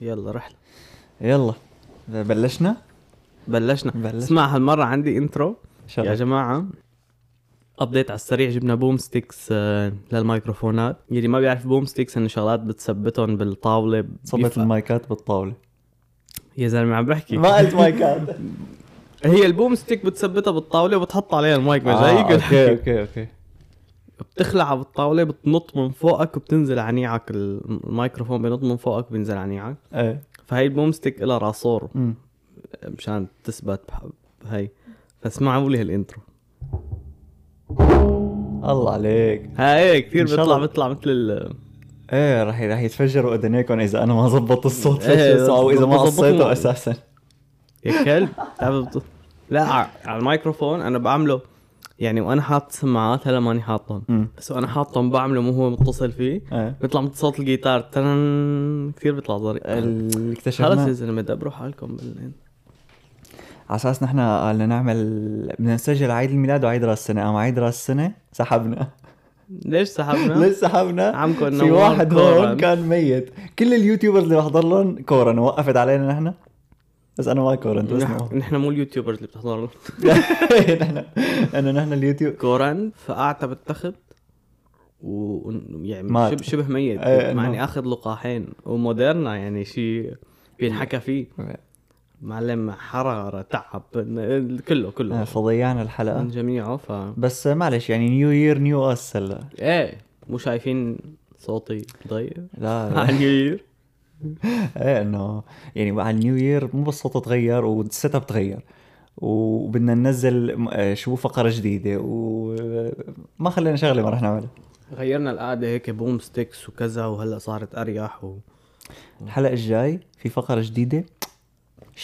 يلا رحلة يلا. بلشنا؟ بلشنا. بلش. اسمع هالمرة عندي intro شغل. يا جماعة ابديت على السريع. جبنا boom sticks آه، للميكروفونات. يلي ما بيعرف boom sticks إنه شغلات بتثبتهم بالطاولة. بيف- المايكات بالطاولة. يا زلمة عم بحكي. ما قلت مايكات. هي ال boom stick بتثبتها بالطاولة وبتحط عليها المايك آه، مجايك okay okay okay. بتخلع بالطاولة بتنط من فوقك وبتنزل عنيعك الميكروفون بينط من فوقك بينزل عنيعك. إيه. فهي ال boom stick لها ressort. مشان تثبت بهي فاسمعوا لي هال intro الله عليك. هاي كثير بيطلع. بيطلع مثل ال إيه رح رح يتفجروا أذنيكم إذا أنا ما زبطت الصوت اسمه أو إذا ما قصيته. أساسا. يا كلب. لا على الميكروفون أنا بعمله. يعني وأنا حاطط سماعات هلا ماني حاطهم. بس وأنا حاطهم بعمله مو هو متصل فيه. إيه. بيطلع مثل صوت الجيتار. ترن كثير بيطلع ظريف اللي خلص يا اكتشفنا زلمه دبروا حالكم بال على أساس نحن بدنا نعمل بدنا نسجل عيد الميلاد وعيد رأس السنة. قام عيد رأس السنة سحبنا. ليش سحبنا؟ ليش سحبنا؟ عمكم في واحد. هون كان ميت. كل ال YouTubers اللي بحضر لهم quarantine. وقفت علينا نحن. بس أنا ما كورنت بس نح- نحن مو ال YouTubers اللي بتحضر لهم نحن انا نحن ال YouTube. corona فقعت بالتخت ويعني مات. شبه ميت. إيه، يعني أخذ لقاحين. وموديرنا يعني شيء بينحكى فيه. معلم حرارة تعب كله كله. فضيعنا الحلقة. من جميعه ف بس معلش يعني new year new us هلا. إيه مو شايفين صوتي ضيق؟ لا لا. new year إيه إنه يعني مع ال new year مو بس تغير وال set up تغير. وبدنا ننزل آه، شو فقرة جديدة وما خلينا شغلة ما رح نعملها. غيرنا القعدة هيك boom sticks وكذا وهلأ صارت أريح و الحلقة الجاي في فقرة جديدة.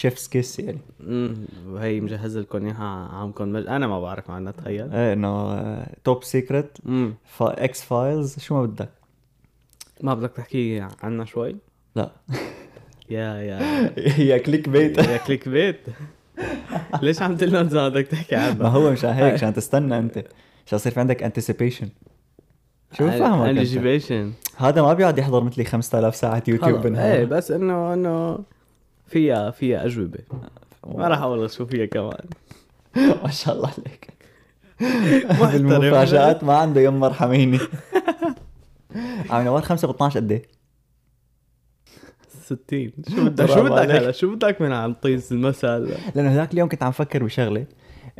chef's kiss يعني. مم، وهي مجهز لكم إياها عمكم. مج... أنا ما بعرف عنها تخيل. إيه إنه top secret مم. X-Files شو ما بدك؟ ما بدك تحكي عنها شوي؟ لا. يا يا هي clickbait يا clickbait ليش عم تقول لنا بدك تحكي ما عنها هو مشان هيك عشان تستنى أنت. عشان يصير في عندك anticipation شو فاهمك أنت؟ انجيبيشن هذا ما بيقعد يحضر مثلي 5000 ساعة يوتيوب إيه بالنهار بس انه إنه فيها فيها أجوبة. ما راح أقول شو فيها كمان. ما شاء الله عليك. محترم. بالمفاجآت ما عنده يما ارحميني عم نوار 5 ب 12 قد إيه؟ 60 شو بدك شو بدك. هلا؟ شو بدك من عم طيس المثل؟ لأنه هذاك اليوم كنت عم فكر بشغلة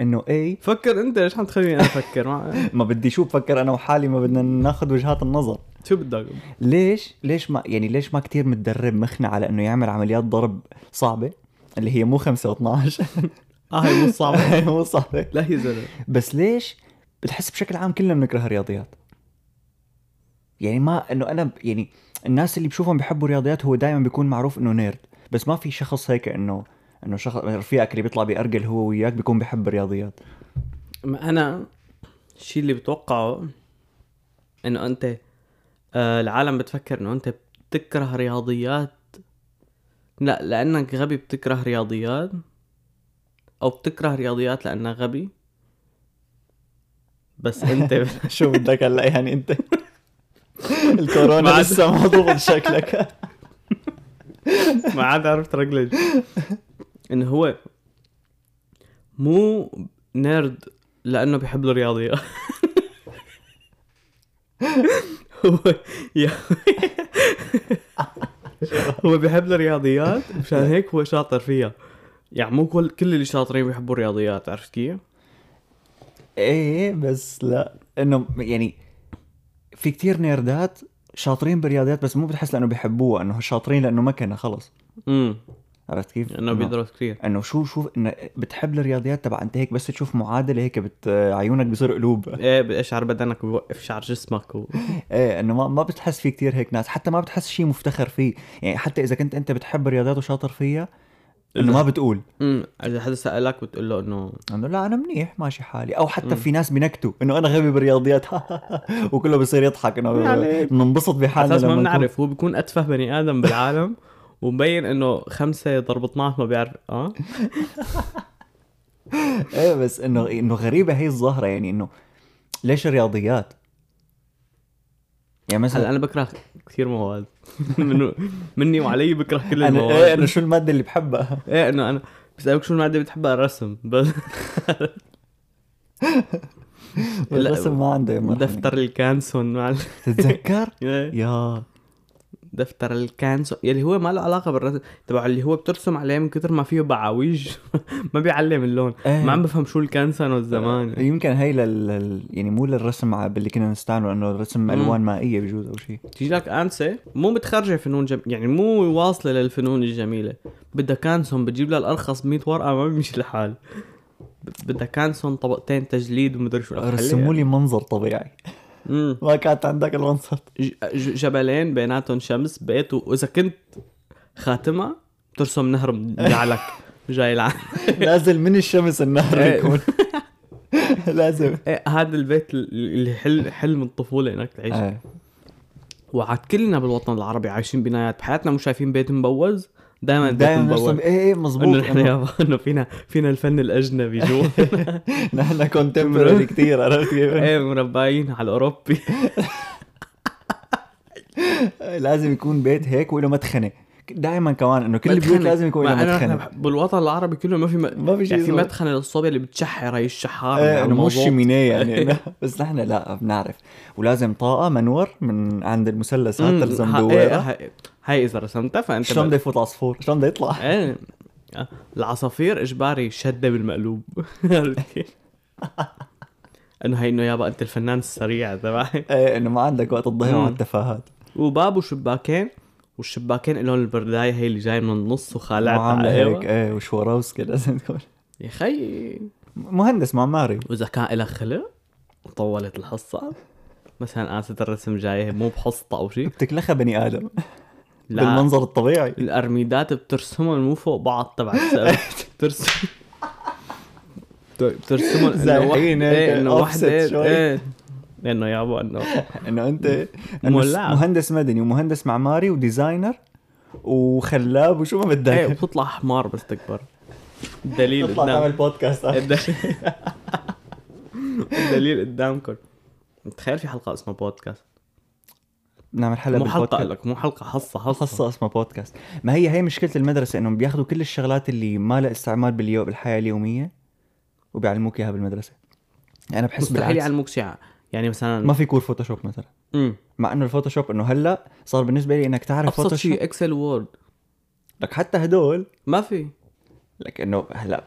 إنه اي فكر أنت ليش عم تخليني أنا أفكر؟ ما- ما بدي شو بفكر أنا وحالي ما بدنا ناخذ وجهات النظر. شو بدك؟ ليش ليش ما يعني ليش ما كتير متدرب مخنا على إنه يعمل عمليات ضرب صعبة؟ اللي هي مو 5 و12 آه هي مو صعبة. مو صعبة. لا يا زلمة. بس ليش بتحس بشكل عام كلنا بنكره الرياضيات؟ يعني ما إنه أنا يعني الناس اللي بشوفهم بيحبوا الرياضيات هو دائما بيكون معروف إنه نيرد بس ما في شخص هيك انه إنه شخص رفيقك اللي بيطلع بيأرجل هو وياك بيكون بيحب الرياضيات. ما أنا الشيء اللي بتوقعه إنه أنت آه العالم بتفكر إنه أنت بتكره رياضيات. لا لأنك غبي بتكره رياضيات أو بتكره رياضيات لانك غبي. بس أنت شو بدك هلأ يعني أنت؟ الكورونا لسه ما ضبط شكلك ما عاد عرفت رجلج إنه هو مو نيرد لأنه بيحب الرياضيات هو يا هو بيحب الرياضيات مشان هيك هو شاطر فيها. يعني مو كل كل اللي شاطرين بيحبوا الرياضيات عرفت كيف؟ إيه بس لا إنه يعني في كتير نيردات شاطرين بالرياضيات بس مو بتحس لأنه بيحبوها إنه شاطرين لأنه مكنه خلص. امم عرفت كيف؟ إنه بيدرس كثير إنه شو شوف إنه بتحب الرياضيات تبع أنت هيك بس تشوف معادلة هيك بت عيونك بيصير قلوب. إيه بيقشعر بدنك وبيوقف شعر جسمك و... إيه إنه ما ما بتحس في كتير هيك ناس حتى ما بتحس شيء مفتخر فيه. يعني حتى إذا كنت أنت بتحب الرياضيات وشاطر فيها إنه ما بتقول. امم إذا حدا سألك بتقول له انه انه لا أنا منيح ماشي حالي. أو حتى في ناس بينكتوا إنه أنا غبي بالرياضيات. وكله بصير يضحك إنه عليك. بننبسط بحالنا أساس ما بنعرف هو بيكون أتفه بني آدم بالعالم ومبين إنه خمسة ضرب 12 ما بيعرف آه؟ إيه بس انه إنه غريبة هي الظاهرة يعني إنه ليش الرياضيات؟ يعني مثلا أنا بكره كثير مواد. منه مني وعلي بكره كل أنا المواد. إيه أنا شو المادة اللي بحبها؟ إيه إنه أنا بسألك شو المادة بتحبها؟ الرسم. بس الرسم ما عنده. دفتر ال Canson مع تتذكر؟ إيه. يا دفتر ال Canson يلي هو ما له علاقة بالرسم. تبع اللي هو بترسم عليه من كثر ما فيه بعاويج. ما بيعلم اللون. إيه. ما عم بفهم شو ال Canson والزمان يمكن هي لل... يعني مو للرسم باللي كنا نستعمله لأنه الرسم ألوان مائية بجوز أو شيء تيجي لك آنسة؟ مو متخرجة فنون جم... يعني مو واصلة للفنون الجميلة. بدها كانسون بتجيب لها الأرخص ب 100 ورقة ما بيمشي الحال بدها كانسون طبقتين تجليد ومدري شو. رسموا لي منظر طبيعي. ما كانت عندك ج- جبلين بيناتهم شمس بيت وإذا كنت خاتمها ترسم نهر جعلك جاي العالم نازل من الشمس النهر إيه. يكون. لازم. إيه هذا البيت اللي حل حلم الطفولة إنك تعيش. إيه. وعاد كلنا بالوطن العربي عايشين بنايات بحياتنا مو شايفين بيت مبوز. دائما دائما نرسم إيه إيه إنه مزبوط نحن يابا إنه فينا فينا الفن الأجنبي جوا نحن contemporary كثير عرفت كيف؟ إيه مربعين على الأوروبي. لازم يكون بيت هيك وله مدخنه دائما كمان إنه كل البيوت. لازم يكون مع له إنه إحنا مدخنه بالوطن العربي كله ما في م... ما في شيء يعني في مدخنة للصوبيا اللي بتشحر هي الشحار إيه انه مو. ال cheminée يعني. إنه- بس نحن لا بنعرف. ولازم طاقة منور من عند المثلثات مم، ترسم إيه، دويرة. هاي- إذا رسمتها فأنت شلون بده يفوت عصفور؟ شلون بده يطلع؟ إيه. العصافير إجباري شدة بالمقلوب؟ إنه هي إنه يابا أنت الفنان السريع تبعي إيه إنه ما عندك وقت تضيعه. على التفاهات. وباب وشباكين والشباكين لهم البردايه هي اللي جاي من النص وخالعتها وعامله أيوه. هيك إيه وشوروسكي لازم تكون يا خي مهندس معماري وإذا كان لها خلق وطولت الحصة. مثلا آسة الرسم جاية مو بحصة أو شيء بتكلخها بني آدم. لا. بالمنظر الطبيعي. الأرميدات بترسمهم مو فوق بعض تبع السقف بترسم بترسمهم إنه زايحين واحدة هيك، إنه يابا إنه إنه أنت إنه مولعة. مهندس مدني ومهندس معماري وديزاينر وخلاب وشو ما بدك. وبتطلع حمار بس تكبر. الدليل تطلع تعمل بودكاست الدليل. قدامكم. تخيل في حلقة اسمها بودكاست نعمل حلقة مو بالبودكاست. لك مو حلقة حصة حصة. خاصة اسمها بودكاست ما هي هي مشكلة المدرسة إنهم بياخذوا كل الشغلات اللي ما لها استعمال باليوم بالحياة اليومية وبيعلموك إياها بالمدرسة. أنا بحس مستحيل يعلموك شيء. يعني مثلا ما في كور Photoshop مثلا مم. مع إنه ال Photoshop إنه هلأ صار بالنسبة لي إنك تعرف أبسط Photoshop شيء Excel و Word لك حتى هدول ما في لك إنه هلأ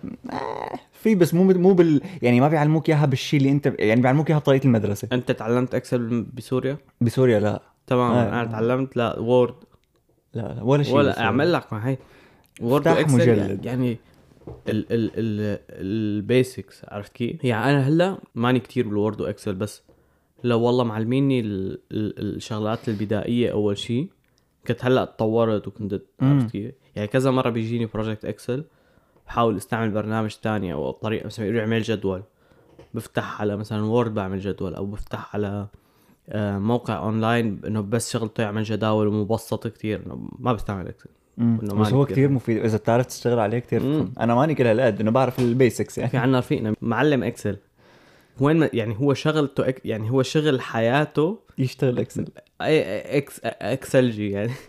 في بس مو مو بال يعني ما بيعلموك إياها بالشيء اللي أنت يعني بيعلموك إياها بطريقة المدرسة أنت تعلمت Excel بسوريا بسوريا لا تمام آه. أنا تعلمت لا Word لا, لا ولا شيء ولا. أعمل لك ما هي Word و Excel مجلد. يعني ال ال ال ال basics عرفت كيف؟ يعني أنا هلأ ماني كتير بال Word و Excel بس لو والله معلميني ال ال الشغلات البدائية أول شيء كنت هلأ تطورت وكنت. عرفت كيف؟ يعني كذا مرة بيجيني project Excel بحاول أستعمل برنامج تاني أو طريقة مثلا يقولوا اعمل جدول. بفتح على مثلا Word بعمل جدول أو بفتح على آه، موقع اونلاين إنه بس شغلته يعمل جداول ومبسط كتير. إنه ما بستعمل Excel بس هو كثير مفيد. إذا بتعرف تشتغل عليه كثير. أنا ماني كل هالقد إنه بعرف ال basics يعني. في عنا رفيقنا معلم Excel وين ما يعني هو شغلته يعني هو شغل حياته يشتغل Excel اي إكس اكسلجي يعني.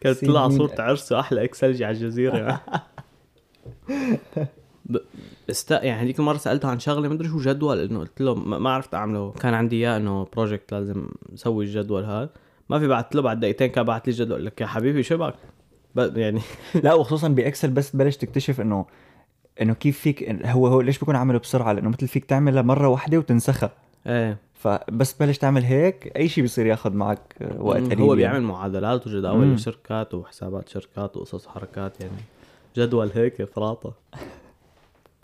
كانت. تطلع صورة عرسه أحلى اكسلجي على الجزيرة. است... يعني هذيك المرة سألته عن شغلة ما أدري شو جدول إنه قلت له ما عرفت أعمله. كان عندي إياه إنه project لازم أسوي الجدول هذا. ما في بعت له بعد دقيقتين كان بعت لي جدول لك يا حبيبي شو بك ب... يعني. لا وخصوصا ب Excel بس تبلش تكتشف إنه إنه كيف فيك هو هو ليش بيكون عامله بسرعة؟ لأنه مثل فيك تعملها مرة واحدة وتنسخها. إيه. فبس تبلش تعمل هيك أي شيء بيصير ياخذ معك آه، وقت مم، قليل هو يعني. بيعمل معادلات وجداول مم. لشركات وحسابات شركات وقصص حركات يعني. جدول هيك فراطة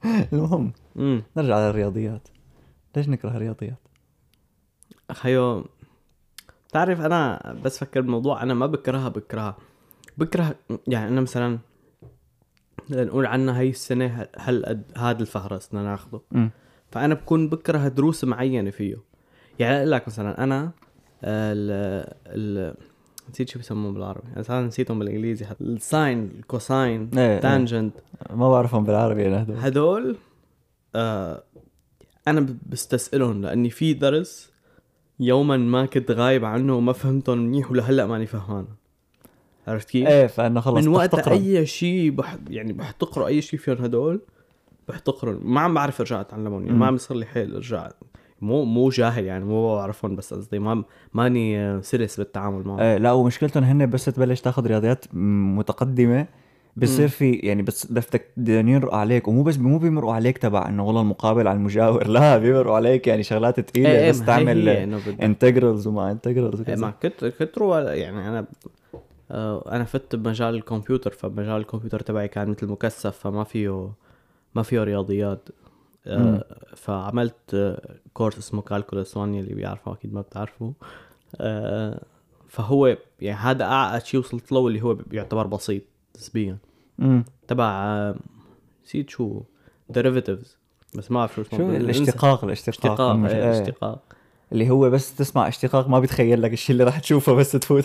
المهم امم نرجع للرياضيات. ليش نكره الرياضيات؟ خيو بتعرف أنا بس فكر بالموضوع أنا ما بكرهها بكرهها. بكره يعني أنا مثلا نقول عنا هاي السنة هل- هذا الفهرس بدنا ناخده. مم. فأنا بكون بكره دروس معينة فيه. يعني أقول لك مثلا أنا ال ال نسيت شو بيسموه بالعربي. أنا صار نسيتهم بالإنجليزي. حتى ال sine ال cosine إيه. tangent ما بعرفهم بالعربي أنا هدول. هدول آه أنا ب- بستسألهم لأني في درس يوما ما كنت غايب عنه وما فهمتهم منيح ولهلأ ماني فهمان. عرفت كيف؟ إيه فانه خلص من وقت. أي شيء بح يعني بحتقروا أي شيء فيهم هدول بحتقروا ما عم بعرف ارجع اتعلمهم يعني. ما عم يصير لي حيل ارجع مو مو جاهل يعني مو بعرفهم بس قصدي. ما ماني سلس بالتعامل معهم. إيه لا ومشكلتهم هن بس تبلش تاخذ رياضيات متقدمة. بصير. في يعني بس بدك بدهم يمرقوا عليك. ومو بس مو بيمرقوا عليك تبع إنه والله المقابل على المجاور. لا بيمرقوا عليك يعني شغلات ثقيله إيه إيه بس تعمل integrals وما integrals إيه ما كنت كتروا يعني أنا أنا فت بمجال الكمبيوتر فمجال الكمبيوتر تبعي كان مثل مكثف فما فيه ما فيه رياضيات. آه، مم. فعملت آه، كورس اسمه كالكولس 1 اللي بيعرفه أكيد ما بتعرفه. آه، فهو يعني هذا اعقد شيء وصلت له اللي هو بيعتبر بسيط نسبيا. تبع آه، نسيت شو derivatives بس ما بعرف شو اسمه. شو انسى. الاشتقاق الاشتقاق. إيه، إيه. اللي هو بس تسمع اشتقاق ما بيتخيل لك الشيء اللي راح تشوفه بس تفوت.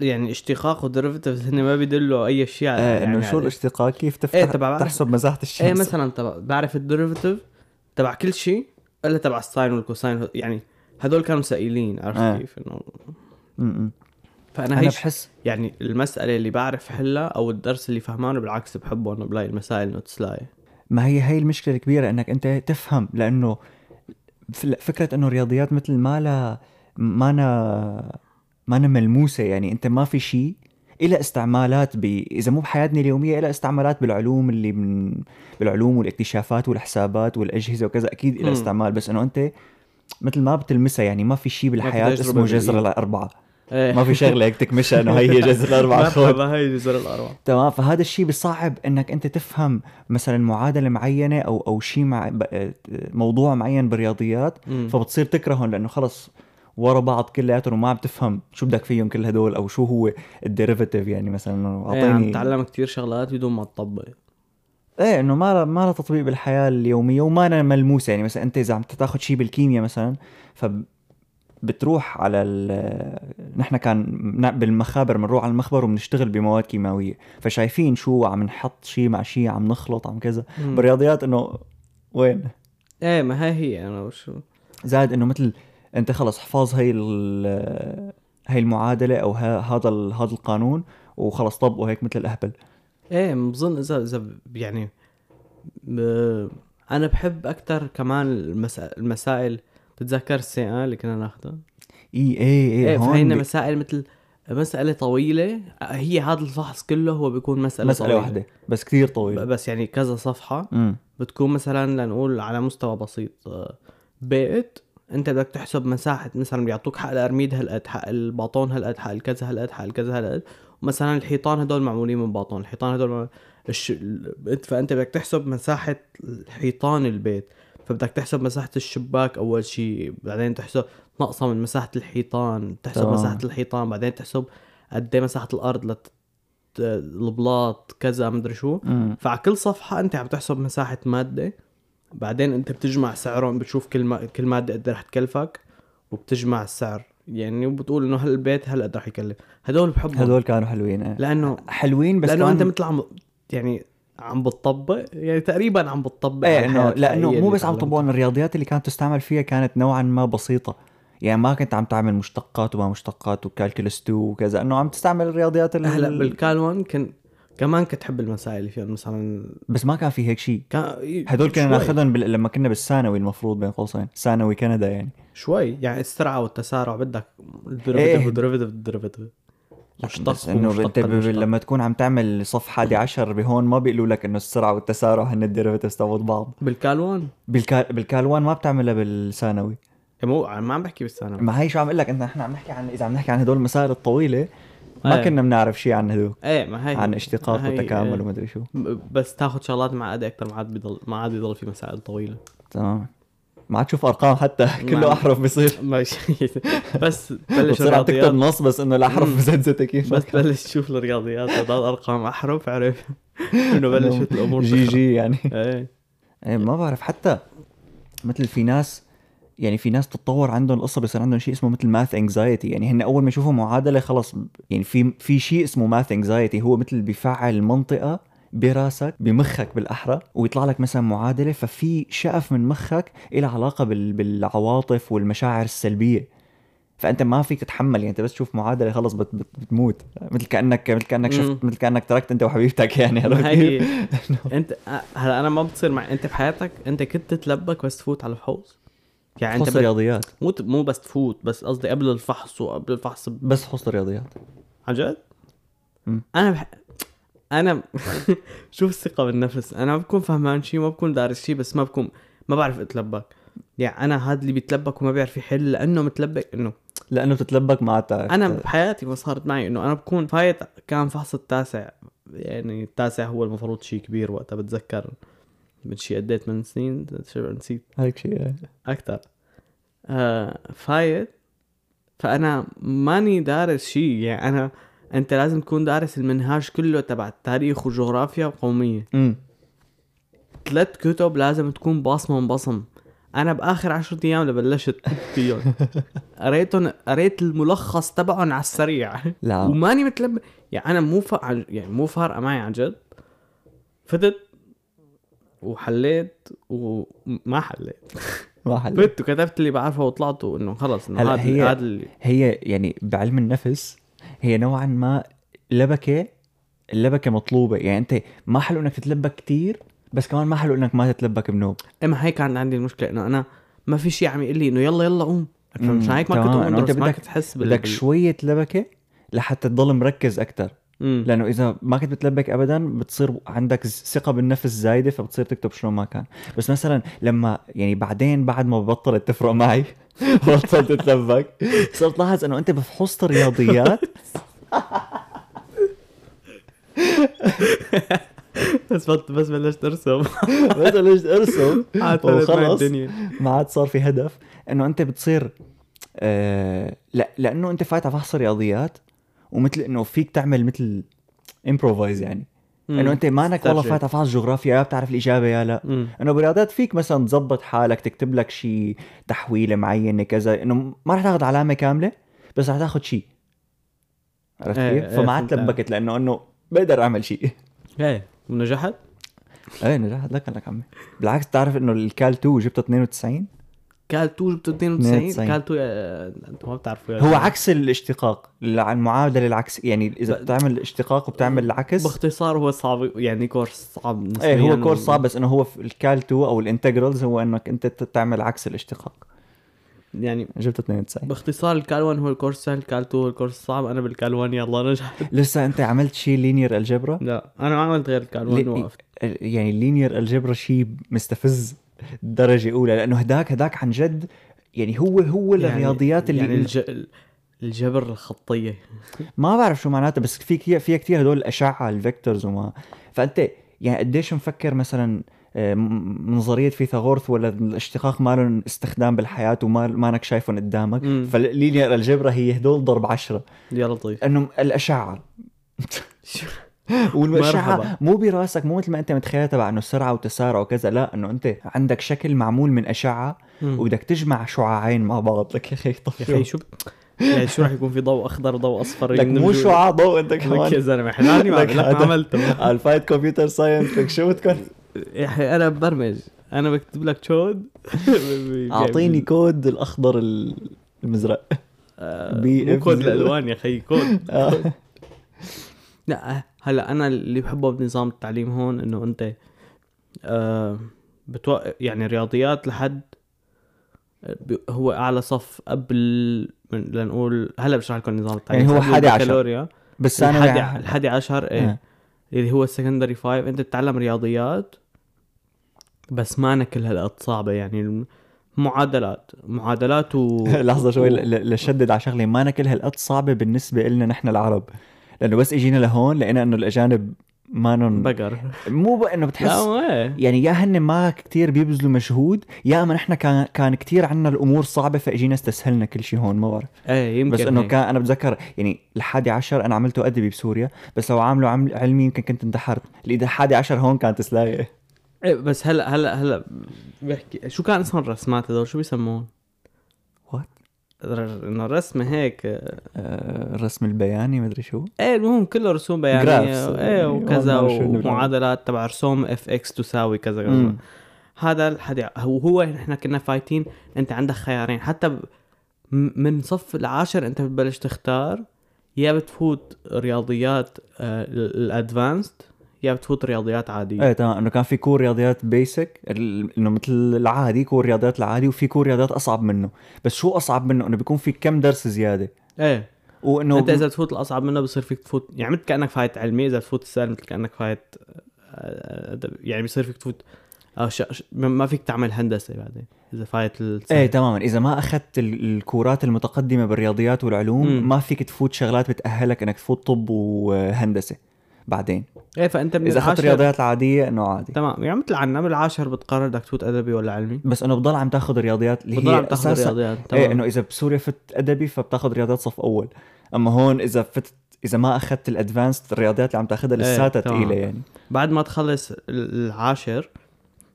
يعني اشتقاق و derivatives هن ما بيدلوا أي شيء على إيه يعني انه شو الاشتقاق كيف تفتح إيه، تبع. تحسب مساحه الشمس إيه مثلا تبع بعرف ال derivative تبع كل شيء إلا تبع ال sine وال cosine يعني هدول كانوا سائلين عرفت آه. كيف انه م-م. فأنا أنا هي بحس يعني المسألة اللي بعرف حلها أو الدرس اللي فهمانه بالعكس بحبه إنه بلاقي المسائل إنه تسلاقي ما هي هي المشكلة الكبيرة إنك أنت تفهم لأنه فكرة إنه الرياضيات مثل ما لا ما أنا ما أنا ملموسة يعني أنت ما في شيء إلى استعمالات ب... إذا مو بحياتنا اليومية إلى استعمالات بالعلوم اللي من بالعلوم والاكتشافات والحسابات والأجهزة وكذا أكيد إلى. استعمال بس إنه أنت مثل ما بتلمسها يعني ما في شيء بالحياة تجربة اسمه جذر بالإيد. إيه. ما في شغلة هيك تكمشها إنه هي هي جذر الأربعة. خذ مرحبا هاي جذر الأربعة. تمام فهذا الشيء بصعب إنك أنت تفهم مثلا معادلة معينة أو أو شيء مع ب- موضوع معين بالرياضيات. فبتصير تكرههم لأنه خلص ورا بعض كلياتهم وما عم تفهم شو بدك فيهم كل هدول أو شو هو ال derivative يعني مثلا إنه إيه عم اعطيني تعلم كتير شغلات بدون ما تطبق. إيه إنه ما لها ما لها تطبيق بالحياة اليومية وما لها ملموسه يعني. مثلا أنت إذا عم تاخذ شيء بالكيمياء مثلا ف بتروح على ال نحن كان بالمخابر بنروح على المخبر وبنشتغل بمواد كيماوية. فشايفين شو عم نحط شيء مع شيء عم نخلط عم كذا. بالرياضيات إنه وين؟ إيه ما هي هي أنا وشو زائد إنه مثل أنت خلص حفاظ هي ال- هي المعادلة أو هذا ال- هذا القانون وخلص طبقه هيك مثل الأهبل. إيه بظن إذا إذا يعني ب... أنا بحب أكثر كمان المسا... المسائل تتذكر السي ان اللي كنا ناخذها إي إي إي هون فهينا مسائل مثل مسألة طويلة. هي هذا الفحص كله هو بيكون مسألة مسألة طويلة. واحدة بس كثير ب- طويل بس يعني كذا صفحة. امم بتكون مثلا لنقول على مستوى بسيط آه، بيت. أنت بدك تحسب مساحة مثلا بيعطوك حق الأرميد هالقد حق الباطون هالقد حق الكذا هالقد حق الكذا هالقد. ومثلا الحيطان هدول معمولين من باطون الحيطان هدول الش... ال- فأنت بدك تحسب مساحة حيطان البيت. فبدك تحسب مساحة الشباك أول شيء بعدين تحسب ناقصة من مساحة الحيطان تحسب تمام. مساحة الحيطان بعدين تحسب قد إيه مساحة الأرض لت... البلاط كذا مدري شو. امم فعلى كل صفحة أنت عم تحسب مساحة مادة. بعدين أنت بتجمع سعرهم بتشوف كل ما... كل مادة قد إيه رح تكلفك وبتجمع السعر. يعني وبتقول إنه هالبيت هالقد رح يكلف. هدول بحبهم. هدول كانوا حلوين إيه. لأنه حلوين بس لأنه كمان انت مثل عم يعني عم بتطبق يعني تقريبا عم بتطبق إيه انه لأنه مو اللي بس عم إنه الرياضيات اللي كانت تستعمل فيها كانت نوعا ما بسيطة. يعني ما كنت عم تعمل مشتقات وما مشتقات وكالكولس 2 وكذا إنه عم تستعمل الرياضيات ال... هلا بالكال 1 كان كمان كنت احب المسائل اللي فيها مثلا بس ما كان في هيك شيء. كان هدول كنا ناخذهم بال... لما كنا بالثانوي المفروض بين قوسين ثانوي كندا يعني. شوي يعني السرعه والتسارع بدك إيه. ال derivative وال derivative ال derivative مشتق بس إنه. لما تكون عم تعمل صف 11 بهون ما بيقولوا لك إنه السرعة والتسارع هن ال derivatives تبعوا بعض. بالكال 1 بالكال بالكالوان ما بتعملها بالثانوي. مو ما عم بحكي بالثانوي. ما هي شو عم أقول لك انت إحنا عم نحكي عن إذا عم نحكي عن هدول المسائل الطويلة ما إيه. كنا بنعرف شيء عن هدول. إيه ما هي عن اشتقاق وتكامل إيه. ومدري شو. بس تاخذ شغلات معقده أكثر ما عاد بيضل ما عاد بيضل في مسائل طويلة. تمام. ما عاد تشوف أرقام حتى كله ما- أحرف بصير ماشي. بس بلش عم تكتب الرياضيات. نص بس إنه الأحرف. مزنزته كيف. بس بلش تشوف الرياضيات هدول ارقام أحرف عرف. إنه بلشت الأمور جي. جي يعني. إيه. إيه ما بعرف حتى مثل في ناس يعني في ناس تتطور عندهم القصة بصير عندهم شيء اسمه مثل math anxiety يعني هن أول ما يشوفوا معادلة خلص يعني في في شيء اسمه ماث انكزايتي هو مثل بيفعل منطقة براسك بمخك بالأحرى ويطلع لك مثلا معادلة ففي شقف من مخك إلها علاقة بال بالعواطف والمشاعر السلبية فأنت ما فيك تتحمل يعني أنت بس تشوف معادلة خلص بت بت بتموت مثل كأنك مثل كأنك شفت. مثل كأنك تركت أنت وحبيبتك يعني؟ هي أنت هلا أنا ما بتصير معي أنت بحياتك أنت كنت تتلبك بس تفوت على الحوض يعني أنت حصة. رياضيات مو مو بس تفوت بس قصدي قبل الفحص وقبل الفحص ب... بس حصة رياضيات عن جد؟ أنا بح... أنا شوف الثقة بالنفس. أنا ما بكون فهمان شيء ما بكون دارس شيء بس ما بكون ما بعرف أتلبك. يعني أنا هذا اللي بيتلبك وما بيعرف يحل لأنه متلبك إنه لأنه بتتلبك مع تعرف أنا بحياتي ما صارت معي إنه أنا بكون فايت كان فحص التاسع. يعني التاسع هو المفروض شيء كبير وقتها بتذكر. من شيء قد إيه 8 سنين نسيت؟ هيك شيء أكثر آه فايت. فأنا ماني دارس شيء يعني أنا انت لازم تكون دارس المنهاج كله تبع التاريخ وجغرافيا وقومية. امم ثلاث كتب لازم تكون باصمه بصم. أنا بآخر عشرة أيام اللي بلشت فيهم. قريتهم قريت الملخص تبعهم على السريع. لا. وماني متلب يعني أنا مو ف... يعني مو فارقة معي عن جد. فتت وحليت وما حليت. ما حل فت وكتبت اللي بعرفه وطلعت إنه خلص إنه هلا هذا هي- اللي هي يعني بعلم النفس هي نوعا ما لبكة اللبكة مطلوبة. يعني أنت ما حلو إنك تتلبك كتير بس كمان ما حلو إنك ما تتلبك بنوب. إما هيك كان عندي المشكلة إنه أنا ما في شيء عم يقول لي إنه يلا يلا قوم. مش هيك ما كنت أنت درس ما بدك- بال بدك شوية لبكة لحتى تضل مركز أكثر مم. لأنه إذا ما كنت بتلبك ابدا بتصير عندك ثقة بالنفس زايده فبتصير تكتب شلون ما كان. بس مثلا لما يعني بعدين بعد ما بطلت تفرق معي بطلت تتلبك صرت لاحظ إنه أنت بفحوص الرياضيات. بس بط- بس بلشت أرسم. بس ليش أرسم. وخلص. ما عاد صار في هدف. إنه أنت بتصير آه لا لأنه أنت فايت على فحص رياضيات ومثل إنه فيك تعمل مثل improvise يعني. إنه أنت مانك والله على فحص جغرافيا يا بتعرف الإجابة يا لا. مم. إنه برياضات فيك مثلا تظبط حالك تكتب لك شيء تحويلة معينة كذا. إنه ما رح تاخذ علامة كاملة بس رح تاخذ شيء عرفت إيه، كيف؟ إيه، فما عاد. تلبكت لأنه إنه بقدر أعمل شيء إيه ونجحت؟ إيه نجحت لك لك عمي. بالعكس تعرف إنه ال calc 2 جبته 92 calc 2 جبت 92 92. calc 2 آه، أنتم ما بتعرفوا يا هو. عكس الاشتقاق المعادلة العكس يعني إذا بتعمل اشتقاق وبتعمل العكس. باختصار هو صعب يعني course صعب نسبيا. إيه هو course صعب بس إنه هو في ال calc 2 أو ال integrals هو إنك أنت تعمل عكس الاشتقاق. يعني جبت 92 باختصار الكال 1 هو الكورس سهل الكال 2 هو الكورس صعب أنا بالكال 1 يلا نجحت لسه أنت عملت شيء linear algebra؟ لا أنا ما عملت غير ال calc 1 لي- وقفت. يعني ال linear algebra شيء مستفز. درجه اولى لأنه هداك هداك عن جد يعني هو هو الرياضيات اللي يعني الج... الجبر الخطية. ما بعرف شو معناتها بس في كثير فيها كثير هدول الأشعة ال vectors وما. فأنت يعني قديش مفكر مثلا آه، نظريه فيثاغورث ولا الاشتقاق ما لهم استخدام بالحياة وما مانك شايفهم قدامك. فال linear algebra هي هدول ضرب عشرة. يا لطيف إنه الأشعة. والاشعه. مو براسك مو مثل ما أنت متخيل تبع إنه سرعه وتسارع وكذا لا إنه أنت عندك شكل معمول من أشعة. وبدك تجمع شعاعين مع بعض لك يا أخي طب يا أخي شو. يعني شو راح يكون في ضوء أخضر وضوء أصفر لك مو؟ شعاع ضوء أنت لك يا كمان زلمة حلالي ما عملته الفايت computer science لك شو بدكم يا أخي أنا ببرمج أنا بكتب لك كود أعطيني كود الأخضر ال- المزرق آه، بي مو إف كود. الالوان يا أخي كود آه. لا هلا أنا اللي بحبه بنظام التعليم هون إنه أنت آه بتو... يعني رياضيات لحد هو أعلى صف قبل من لنقول هلا بشرح لكم نظام التعليم. يعني هو قبل حادي عشر. البكالوريا بس الحادي أنا الحادي عشر إيه. آه. اللي هو ال secondary five أنت بتتعلم رياضيات بس ما كل هالقد صعبة. يعني معادلات معادلات و لحظة شوي لشدد على شغله ما كل هالقد صعبة بالنسبة لنا نحن العرب. لأنه بس اجينا لهون لقينا إنه الأجانب مانن بقر. مو بقى إنه بتحس يعني يا هن ما كتير بيبذلوا مجهود يا أما نحن كان كان كتير عنا الأمور صعبة فاجينا استسهلنا كل شيء هون ما بعرف. إيه يمكن بس إنه. كان أنا بتذكر يعني الحادي عشر أنا عملته أدبي بسوريا بس لو عامله عمل علمي يمكن كنت انتحرت اللي الحادي عشر هون كانت سلاية. إيه بس هلا هلا هلا بحكي شو كان اسم الرسمات هذول؟ شو بيسمون؟ انه الرسمة هيك آه، الرسم البياني مدري شو إيه المهم كله رسوم Graphs. إيه وكذا شو اللي ومعادلات تبع رسوم f x تساوي كذا كذا. هذا الحدي هو هو نحن كنا فايتين أنت عندك خيارين حتى من صف العاشر أنت بتبلش تختار يا بتفوت رياضيات آه، ال advanced يا بتفوت رياضيات عادية. إيه تمام. إنه كان في cours رياضيات basic إنه مثل العادي cours رياضيات العادي وفي cours رياضيات أصعب منه. بس شو أصعب منه؟ إنه بيكون في كم درس زيادة. إيه. وإنه أنت إذا تفوت الأصعب منه بصير فيك تفوت يعني مثل كأنك فايت علمي إذا تفوت السالم مثل كأنك فايت آه،. يعني بصير فيك تفوت آه، ش... ما فيك تعمل هندسة بعدين إذا فايت السالم. إيه تماما. إذا ما أخذت ال- الكورات المتقدمة بالرياضيات والعلوم مم. ما فيك تفوت شغلات بتأهلك إنك تفوت طب وهندسة. بعدين. إيه فأنت من إذا اخذت الرياضيات العادية إنه عادي. تمام. يعني مثل عنا من العاشر بتقرر بدك تفوت أدبي ولا علمي؟ بس إنه بضل عم تاخذ الرياضيات اللي بتضل هي عم تاخذ رياضيات إيه تمام. إنه إذا بسوريا فت أدبي فبتاخذ رياضيات صف أول. أما هون إذا فت إذا ما اخذت الادفانسد الرياضيات اللي عم تاخذها لساتها تمام. ثقيله يعني. بعد ما تخلص ال- العاشر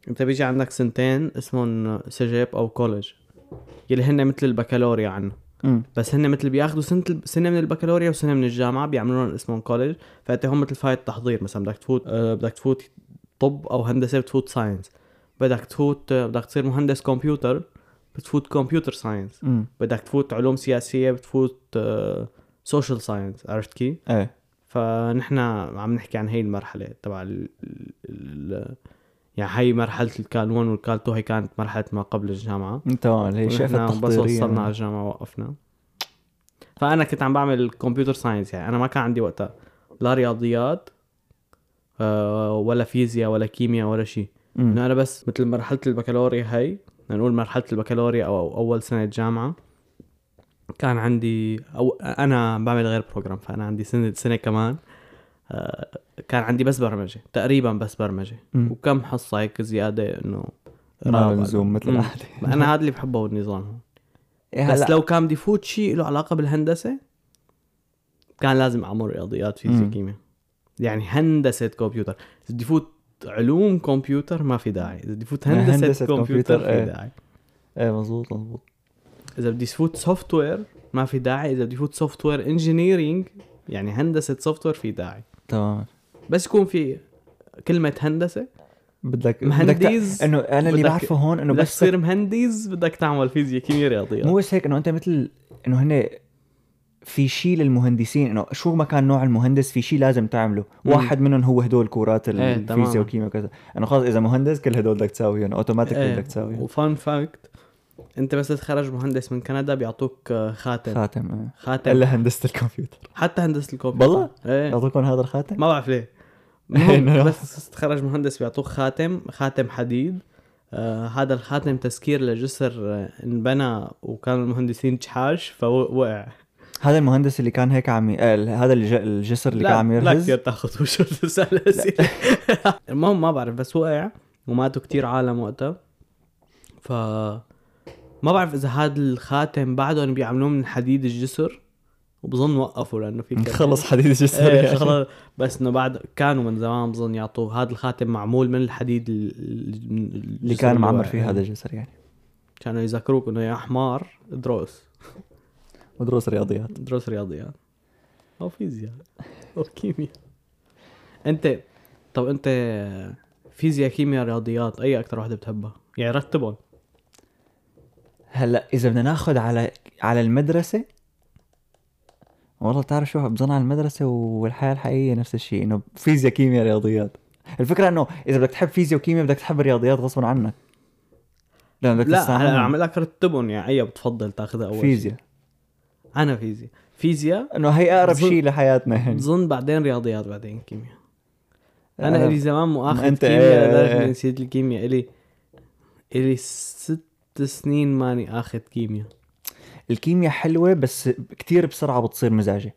أنت بيجي عندك سنتين اسمهم سجيب أو كولج يلي هن مثل البكالوريا عنا. بس هن مثل بياخذوا سنة سنة من البكالوريا وسنة من الجامعة بيعملوا لهم اسمهم كولج فأنت هم مثل فايت تحضير مثلا بدك تفوت آه، بدك تفوت طب أو هندسة بتفوت science بدك تفوت آه، بدك تصير مهندس كمبيوتر بتفوت computer science بدك تفوت علوم سياسية بتفوت social science عرفت كيف؟ إيه. فنحن عم نحكي عن هي المرحلة تبع. يعني هي مرحلة ال Cal 1 وال Cal 2 هي كانت مرحلة ما قبل الجامعة. تمام هي شقفه ونحن بس وصلنا على الجامعة وقفنا. فأنا كنت عم بعمل computer science يعني أنا ما كان عندي وقتها لا رياضيات آه، ولا فيزياء ولا كيمياء ولا شيء. إنه أنا بس مثل مرحلة البكالوريا هي نقول مرحلة البكالوريا أو أو أول سنة جامعه كان عندي أو أنا بعمل غير program فأنا عندي سنة سنة كمان. كان عندي بس برمجة تقريبا بس برمجة مم. وكم حصه هيك زيادة إنه. لزوم مثل مم. العادة أنا هذا اللي بحبه بالنظام هون إيه بس لو كان بدي يفوت شيء له علاقة بالهندسة كان لازم أعمل رياضيات فيزياء. كيمياء يعني هندسة كمبيوتر إذا بدي فوت علوم كمبيوتر ما في داعي إذا بدي فوت هندسة, هندسة كمبيوتر كمبيوتر، في إيه. داعي إيه مزبوط مزبوط إذا بدي فوت software ما في داعي إذا بدي فوت software engineering يعني هندسة software في داعي تمام. بس يكون في كلمة هندسة. بدك بدك مهندس. تع- إنه أنا اللي بدك- بعرفه هون إنه بدك بس تصير مهندس بدك تعمل فيزياء كيمياء رياضيات مو بس هيك إنه أنت مثل إنه هن في شيء للمهندسين. إنه شو ما كان نوع المهندس في شيء لازم تعمله. مم. واحد منهم هو هدول كورات إيه، الفيزياء. والكيمياء وكذا. إنه خلص إذا مهندس كل هدول بدك تساويهم أوتوماتيك إيه. بدك تساويهم. وفان فاكت انت بس تتخرج مهندس من كندا بيعطوك آه، خاتم. خاتم إيه. خاتم. إلا هندسة الكمبيوتر. حتى هندسة الكمبيوتر. والله؟ إيه. يعطوكم هذا الخاتم؟ ما بعرف ليه. بس تتخرج مهندس بيعطوك خاتم خاتم حديد. آه هذا الخاتم تذكير لجسر آه انبنى وكان المهندسين جحاش فوقع. هذا المهندس اللي كان هيك عم. آه هذا الج... الجسر اللي كان عم لا يرهز كثير تاخذ وشو تسال اسئله المهم ما بعرف بس وقع وماتوا كتير عالم وقتها. ف ما بعرف إذا هذا الخاتم بعدهم بيعملوه من حديد الجسر وبظن وقفوا لأنه في خلص حديد الجسر إيه يعني. بس إنه بعد كانوا من زمان بظن يعطوا هذا الخاتم معمول من الحديد ال- ال- اللي كان معمر. فيه هذا الجسر يعني. كانوا يذكروك إنه يا حمار ادرس. ودروس رياضيات. ادرس رياضيات. أو فيزياء. أو كيمياء. أنت طب أنت فيزياء كيمياء رياضيات أي أكثر واحدة بتحبها؟ يعني رتبهم. هلا إذا بدنا ناخذ على على المدرسة والله بتعرف شو بظن على المدرسة والحياة الحقيقية نفس الشيء إنه فيزياء كيمياء رياضيات. الفكرة إنه إذا بدك تحب فيزياء وكيمياء بدك تحب الرياضيات غصبا عنك. لأنه بدك لا تستعملهم. عم لك رتبهم يعني اي بتفضل تاخذها أول فيزياء. شيء. أنا فيزياء. فيزياء إنه هي أقرب شيء لحياتنا يعني بظن بعدين رياضيات بعدين كيمياء. أنا آه، إلي زمان مؤاخذ كيمياء إيه، لدرجه إيه. اني نسيت الكيمياء. إلي إلي ست سنين ماني آخذ كيمياء. الكيمياء حلوة بس كتير بسرعة بتصير مزعجة.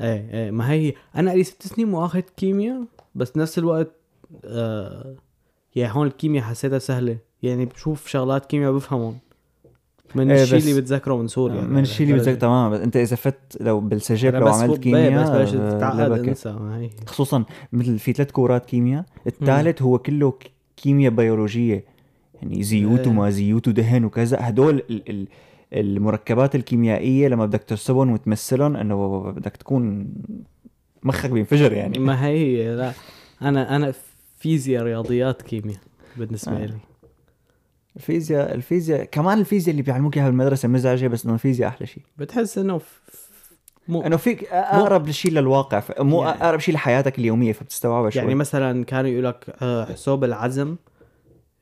إيه إيه ما هي أنا الي ست سنين مؤاخذ كيمياء بس نفس الوقت آه يعني هون الكيمياء حسيتها سهلة. يعني بشوف شغلات كيمياء بفهمهم من إيه، الشيء اللي بتذكره من سوريا. من الشيء اللي بدك تمام. بس أنت إذا فت لو بالسجل لو عملت كيمياء بس بلشت آه، تتعقد. أنسى ما هي. خصوصا مثل في ثلاث كورات كيمياء. الثالث هو كله كيمياء بيولوجية. يعني زيوت إيه. وما زيوت ودهن وكذا. هدول ال ال المركبات الكيميائية لما بدك ترسبهم وتمثلهم إنه بدك تكون مخك بينفجر يعني. ما هي لا. أنا أنا فيزياء رياضيات كيمياء بالنسبة آه. لي. الفيزياء الفيزياء كمان الفيزياء اللي بيعلموك إياها بالمدرسة مزعجة بس إنه الفيزياء أحلى شيء. بتحس إنه مو إنه فيك أقرب شيء للواقع مو يعني- أقرب شيء لحياتك اليومية فبتستوعبها شوي. يعني مثلا كانوا يقول لك آه، حساب العزم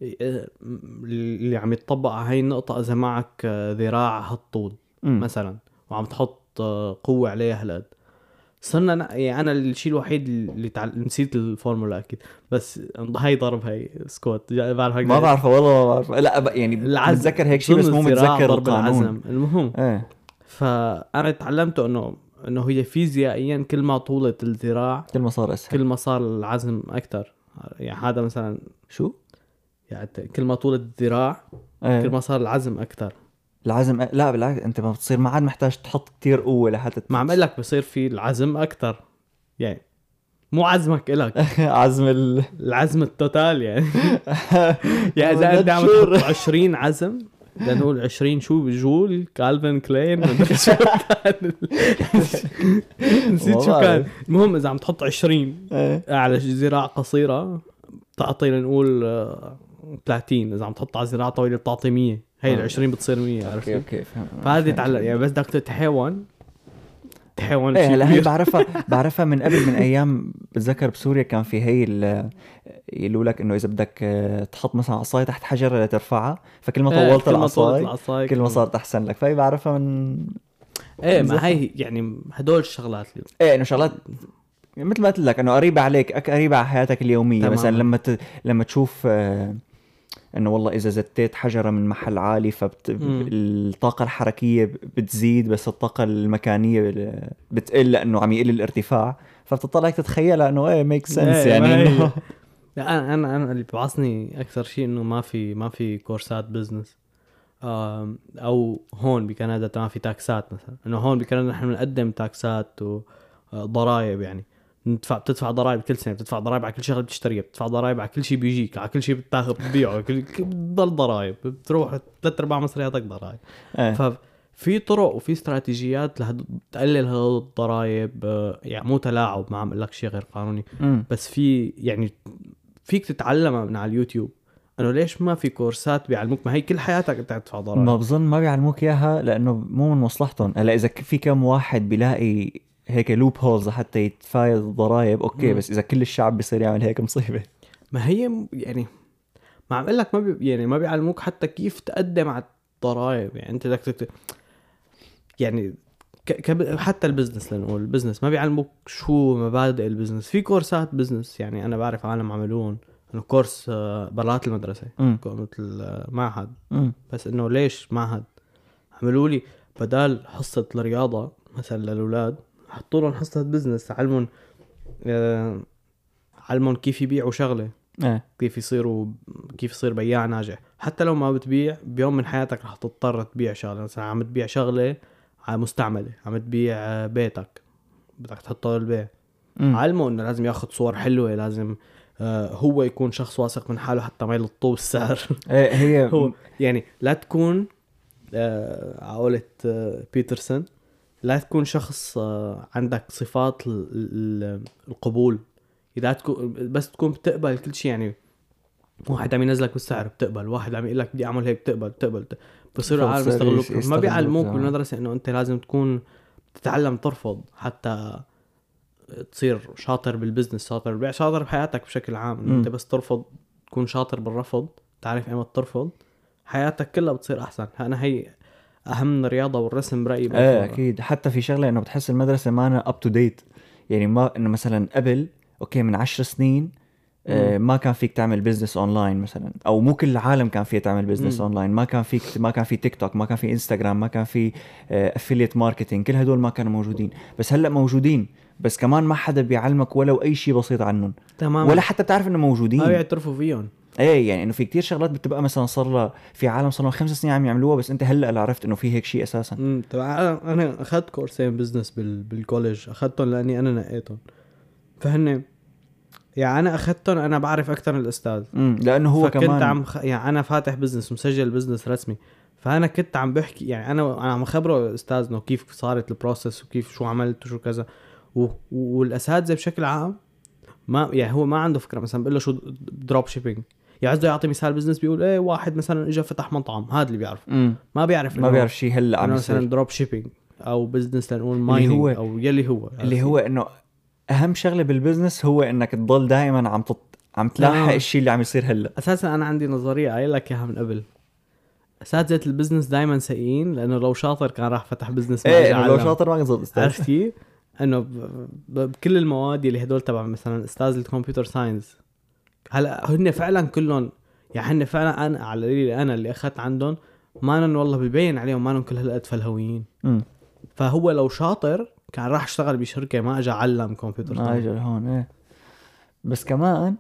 اللي عم يتطبق على هاي النقطة إذا معك آه، ذراع هالطول. مثلا وعم تحط آه، قوة عليها هالقد. صرنا ن- يعني أنا الشيء الوحيد اللي تعل... نسيت الفورمولا أكيد بس هاي ضرب هاي سكوت. بعرف ما بعرفه والله ما بعرفه. لا يعني. بتذكر هيك شيء بس مو متذكر ضرب القانون. العزم. المهم إيه. فأنا تعلمته إنه إنه هي فيزيائيا كل ما طولت الذراع كل ما صار أسهل. كل ما صار العزم أكثر يعني هذا مثلا شو؟ يعني كل ما طولت الذراع كل إيه ما صار العزم أكثر العزم لا بالعكس أنت ما بتصير ما عاد محتاج تحط كتير قوة لحتى ما عم أقول لك بصير في العزم أكثر يعني مو عزمك إلك. عزم ال العزم التوتال يعني. يعني إذا أنت عم. تحط 20 عزم بدنا نقول 20 شو بجول كالفن كلين نسيت شو. كان. المهم إذا عم تحط 20 إيه. على ذراع قصيرة بتعطي لنقول آه، 30 إذا عم تحط على ذراع طويلة بتعطي 100 هي ال آه. 20 بتصير 100 عرفت okay؟ okay فهمت. تعلق يعني بس بدك تتحاول تحاول إيه هلا هي بعرفها بعرفها من قبل من أيام بتذكر بسوريا كان في هي ال- يقولوا لك إنه إذا بدك آه، تحط مثلا عصاية تحت حجره لترفعها فكل ما إيه، طولت طولت العصاية كل ما صارت أحسن لك. فهي بعرفها من إيه ما هي يعني هدول الشغلات اللي إيه إنه شغلات مثل ما قلت لك إنه قريبة عليك قريبة على حياتك اليومية. تماماً. مثلا لما ت... لما تشوف آه، إنه والله إذا زتيت حجرة من محل عالي فبت... مم. الطاقة الحركية بتزيد بس الطاقة المكانية بتقل لأنه عم يقل الارتفاع. فبتطلع هيك تتخيلها إنه إيه make sense إيه، يعني ما هي- إنه لا أنا أنا أنا اللي بيوعصني أكثر شيء إنه ما في ما في كورسات business أو هون بكندا ما في تاكسات مثلا. إنه هون بكندا نحن بنقدم تاكسات وضرائب يعني. بتدفع بتدفع ضرائب كل سنة بتدفع ضرائب على كل شغلة بتشتريها بتدفع ضرائب على كل شيء بيجيك على كل شيء بتاخذ بتبيعه كل كل- بتضل ضرائب بتروح ثلاث أرباع مصرياتك ضرائب. إيه. ففي طرق وفي استراتيجيات لهد... تقلل هدول الضرائب آه، يعني مو تلاعب ما عم أقول لك شيء غير قانوني. مم. بس في يعني فيك تتعلمها من على اليوتيوب إنه ليش ما في كورسات بيعلموك؟ ما هي كل حياتك أنت تدفع ما ضرائب بظن ما بيعلموك إياها لأنه مو من مصلحتهم. هلأ إذا في كم واحد بيلاقي هيك loopholes لحتى يتفادى الضرائب okay مم. بس إذا كل الشعب بيصير يعمل هيك مصيبة. ما هي يعني ما عم أقول لك ما بي يعني ما بيعلموك حتى كيف تقدم على الضرائب يعني أنت بدك يعني ك... حتى ال business لنقول ال business ما بيعلموك شو مبادئ ال business. في كورسات business يعني أنا بعرف عالم عملوهم إنه course آه، برات المدرسة. مثل آه، معهد. بس إنه ليش معهد؟ عملوا لي بدال حصة الرياضة مثلا للأولاد حطوا لهم حصة بزنس علمهم آه علمهم كيف يبيعوا شغلة إيه. كيف يصيروا كيف يصير بياع ناجح. حتى لو ما بتبيع بيوم من حياتك رح تضطر تبيع شغلة. مثلا عم تبيع شغلة مستعملة عم تبيع آه، بيتك بدك تحطه للبيع. علمه إنه لازم ياخذ صور حلوة لازم آه هو يكون شخص واثق من حاله حتى ما يلطوه السعر إيه هي هو يعني لا تكون آه على قولة بيترسون. لا تكون شخص آه عندك صفات ال- ال- القبول إذا تكون بس تكون بتقبل كل شيء يعني واحد عم ينزلك بالسعر بتقبل واحد عم يقول لك بدي أعمل هيك بتقبل بتقبل بصيروا العالم يستغلوك ما بيعلموك آه. بالمدرسة إنه أنت لازم تكون تتعلم ترفض حتى تصير شاطر بالبزنس شاطر بالبيع شاطر بحياتك بشكل عام إنه. أنت بس ترفض تكون شاطر بالرفض تعرف ايمت ترفض حياتك كلها بتصير أحسن أنا هي أهم من الرياضة والرسم برأيي إيه. أكيد. حتى في شغلة إنه بتحس المدرسة مانا up to date يعني ما إنه مثلا قبل okay من عشر سنين آه ما كان فيك تعمل business online مثلا. أو مو كل العالم كان فيها تعمل business. online ما كان فيك ما كان في تيك توك ما كان في انستغرام ما كان في affiliate marketing كل هدول ما كانوا موجودين. بس هلأ موجودين. بس كمان ما حدا بيعلمك ولو أي شيء بسيط عنهم. تمام ولا حتى بتعرف إنه موجودين. ما بيعترفوا فيهم. إيه يعني إنه في كتير شغلات بتبقى مثلا صار لها في عالم صار لهم خمس سنين عم يعملوها بس أنت هلأ اللي عرفت إنه في هيك شيء أساسا. امم تبع أنا أنا أخذت كورسين business بال... بال college أخذتهم لأني أنا نقيتهم. فهن يعني أنا أخذتهم أنا بعرف أكثر من الأستاذ. امم لأنه هو فكنت كمان عم خ... يعني أنا فاتح business مسجل business رسمي. فأنا كنت عم بحكي يعني أنا أنا عم خبره الأستاذ إنه كيف صارت ال process وكيف شو عملت وشو كذا. و... والأساتذة بشكل عام ما يعني هو ما عنده فكرة مثلا بقول له شو drop shipping يعني قصده يعطي مثال business بيقول إيه واحد مثلا اجى فتح مطعم هذا اللي بيعرف امم ما بيعرف ما بيعرف شيء هلا عم مثلا drop shipping أو business لنقول mining هو- أو يلي هو. اللي هو إنه أهم شغلة بال business هو إنك تضل دائما عم تط... عم تلاحق آه. الشيء اللي عم يصير هلا. أساسا أنا عندي نظرية قايل لك إياها من قبل. اساتذه ال business دائما سيئين لأنه لو شاطر كان راح فتح بزنس إيه لو. شاطر ما يصير أستاذ. عرفت كيف؟ إنه بكل المواد اللي هدول تبع مثلا أستاذ الكمبيوتر ساينس هلا هن فعلا كلهم يعني هن فعلا أنا على اللي أنا اللي أخذت عندهم ما والله ببين عليهم ما كل هالقد فلهويين. فهو لو شاطر كان راح اشتغل بشركة ما اجى علم كمبيوتر ما اجى لهون إيه. بس كمان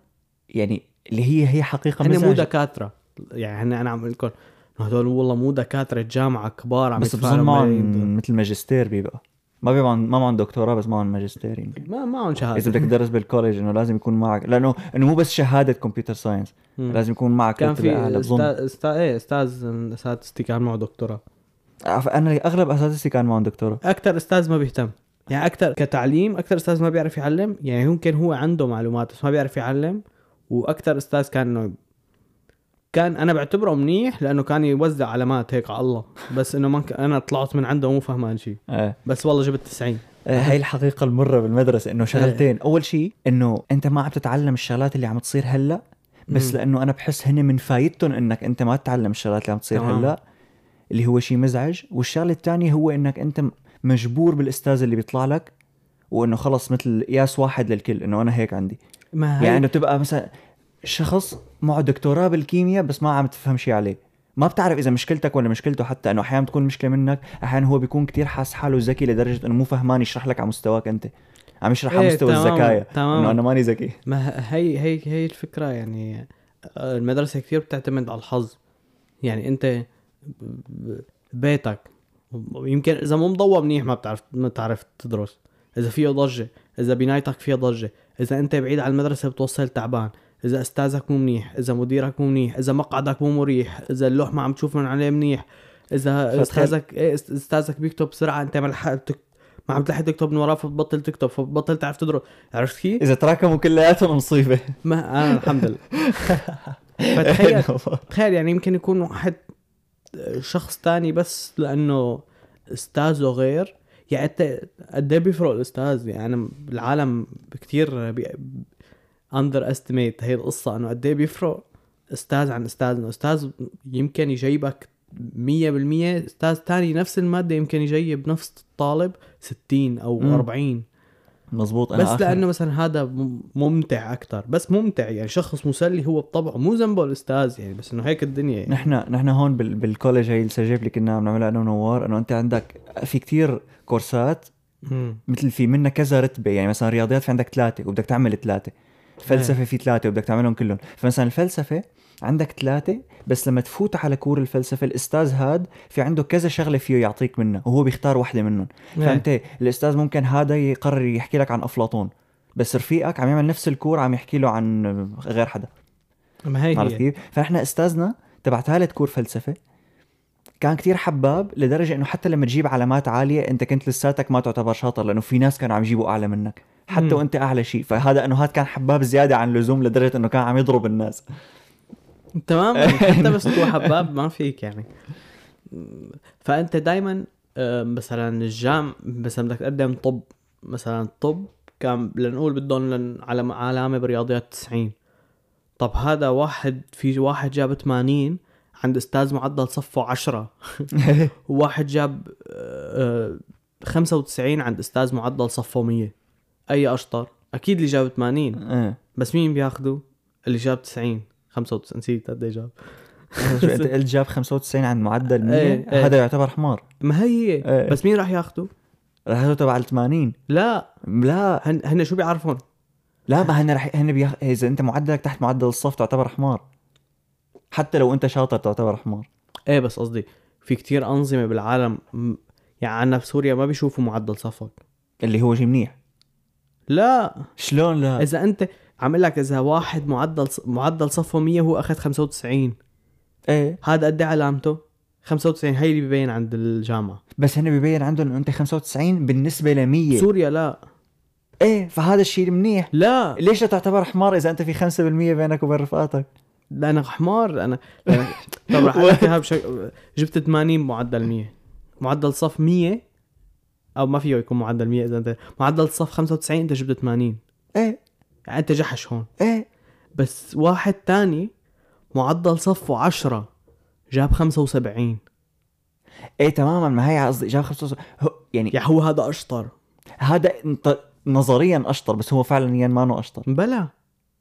يعني اللي هي هي حقيقة هن مو. دكاترة. يعني هن أنا عم أقول لكم هدول والله مو دكاترة جامعة كبار عم بس بظن مثل ماجستير بيبقى. ما بيبقى ما معهم دكتوراه بس معهم ماجستير ما معهم شهادة. إذا بدك تدرس بال college إنه لازم يكون معك لأنه إنه مو بس شهادة computer science. لازم يكون معك كان في أستاذ بظن أستاذ إيه أستاذ من اساتذتي كان معه دكتوراه. أنا أغلب أساتذتي كان معهم دكتوراه. أكثر أستاذ ما بيهتم. يعني أكثر كتعليم أكثر أستاذ ما بيعرف يعلم. يعني يمكن هو عنده معلومات بس ما بيعرف يعلم. وأكثر أستاذ كان إنه كان أنا بعتبره منيح لأنه كان يوزع علامات هيك على الله. بس إنه ما ك... أنا طلعت من عنده مو فهمان شيء إيه. بس والله جبت 90 آه، هاي الحقيقة المرة بالمدرسة إنه شغلتين، إيه. أول شيء إنه أنت ما عم تتعلم الشغلات اللي عم تصير هلأ بس مم. لأنه أنا بحس هن من فايدتهم إنك أنت ما تتعلم الشغلات اللي عم تصير تمام. هلأ اللي هو شيء مزعج، والشغلة الثانية هو إنك أنت مجبور بالأستاذ اللي بيطلع لك وإنه خلص مثل قياس واحد للكل إنه أنا هيك عندي. ما هي يعني إنه تبقى مثلا شخص معه دكتوراه بالكيمياء بس ما عم تفهم شيء عليه. ما بتعرف إذا مشكلتك ولا مشكلته حتى إنه أحيانا بتكون مشكلة منك أحيانا هو بيكون كتير حاس حاله ذكي لدرجة إنه مو فهمان يشرح لك على مستواك أنت. عم يشرح على إيه، مستوى الذكاء تمام. انه أنا ماني ذكي. ما هي هي هي الفكرة يعني المدرسة كثير بتعتمد على الحظ. يعني أنت بيتك يمكن إذا مو مضوى منيح ما بتعرف ما بتعرف تدرس. إذا فيه ضجة إذا بنايتك فيها ضجة إذا أنت بعيد عن المدرسة بتوصل تعبان. إذا أستاذك مو منيح إذا مديرك مو منيح إذا مقعدك مو مريح إذا اللوح ما عم تشوف من عليه منيح إذا استاذك أست- أستاذك بيكتب بسرعة أنت ما لحقت ما عم تلحق تكتب من وراه فبتبطل تكتب فبتبطل تعرف تدرس. عرفت كيف؟ إذا تراكموا كلياتهم مصيبة. ما أنا الحمد لله. فتخيل تخيل يعني يمكن يكون واحد شخص تاني بس لأنه أستاذه غير. يعني انت قد إيه بيفرق الأستاذ؟ يعني العالم كثير underestimate هي القصة إنه قد إيه بيفرق أستاذ عن أستاذ إنه أستاذ يمكن يجيبك 100% أستاذ تاني نفس المادة يمكن يجيب نفس الطالب 60 أو مم. 40 مزبوط أنا بس آخر- لأنه مثلا هذا مم- ممتع أكثر بس ممتع يعني شخص مسلي هو بطبعه مو ذنبه الأستاذ يعني بس إنه هيك الدنيا يعني. نحن نحن هون بال... بال college هي ال CEGEP اللي كنا عم نعملها أنا ونوار إنه أنت عندك في كتير كورسات. مثل في منها كذا رتبة يعني مثلا رياضيات في عندك ثلاثة وبدك تعمل ثلاثة فلسفة في ثلاثة وبدك تعملهم كلهم. فمثلا الفلسفة عندك ثلاثة بس لما تفوت على cours الفلسفة الأستاذ هاد في عنده كذا شغلة فيه يعطيك منها وهو بيختار واحدة منهم. إيه. فانت الأستاذ ممكن هذا يقرر يحكي لك عن أفلاطون بس رفيقك عم يعمل نفس ال cours عم يحكي له عن غير حدا. ما هي عرفت هي؟ كيف؟ فاحنا أستاذنا تبع ثالث كور فلسفة كان كتير حباب لدرجة إنه حتى لما تجيب علامات عالية أنت كنت لساتك ما تعتبر شاطر لأنه في ناس كانوا عم يجيبوا أعلى منك. حتى مم. وأنت أعلى شيء. فهذا إنه هذا كان حباب زيادة عن اللزوم لدرجة إنه كان عم يضرب الناس. تمام. حتى بس تكون حباب ما فيك يعني. فأنت دائما مثلا الجام مثلا بدك تقدم طب مثلا طب كان لنقول بدهم علامة برياضيات 90 طب هذا واحد في واحد جاب 80 عند أستاذ معدل صفه 10 وواحد جاب آه، 95 عند أستاذ معدل صفه 100 أي أشطر؟ أكيد اللي جاب 80 إيه. بس مين بياخده؟ اللي جاب 90 95 نسيت قد إيه جاب. شو انت قلت جاب 95 عن معدل 100 إيه، إيه. هذا يعتبر حمار. ما هي إيه. بس مين راح ياخده؟ هذا تبع ال 80 لا. لا. هن هن شو بيعرفون؟ لا ما هن رح هن بيخ... إذا أنت معدلك تحت معدل الصف تعتبر حمار. حتى لو انت شاطر تعتبر حمار. إيه بس قصدي في كتير أنظمة بالعالم م- يعني عنا بسوريا ما بيشوفوا معدل صفك اللي هو شيء منيح. لا. شلون لا؟ إذا أنت عم لك إذا واحد معدل ص- معدل صفه 100 هو أخذ 95 إيه. هذا قد إيه علامته؟ 95 هي اللي ببين عند الجامعة. بس هن ببين عندهم إنه أنت 95 بالنسبة ل 100 سوريا لا. إيه فهذا الشيء منيح. لا. ليش لا تعتبر حمار إذا أنت في 5% بينك وبين رفقاتك؟ لا أنا حمار أنا طب رح إياها بشكل جبت 80 معدل 100 معدل صف 100 أو ما فيه يكون معدل 100 إذا انت معدل صف 95 أنت جبت 80 إيه. يعني أنت جحش هون. إيه. بس واحد تاني معدل صفه 10 جاب 75 إيه تماما. ما هي قصدي جاب 75 هو يعني يعني هو هذا أشطر. هذا نظريا أشطر بس هو فعليا ما إنه أشطر. بلا.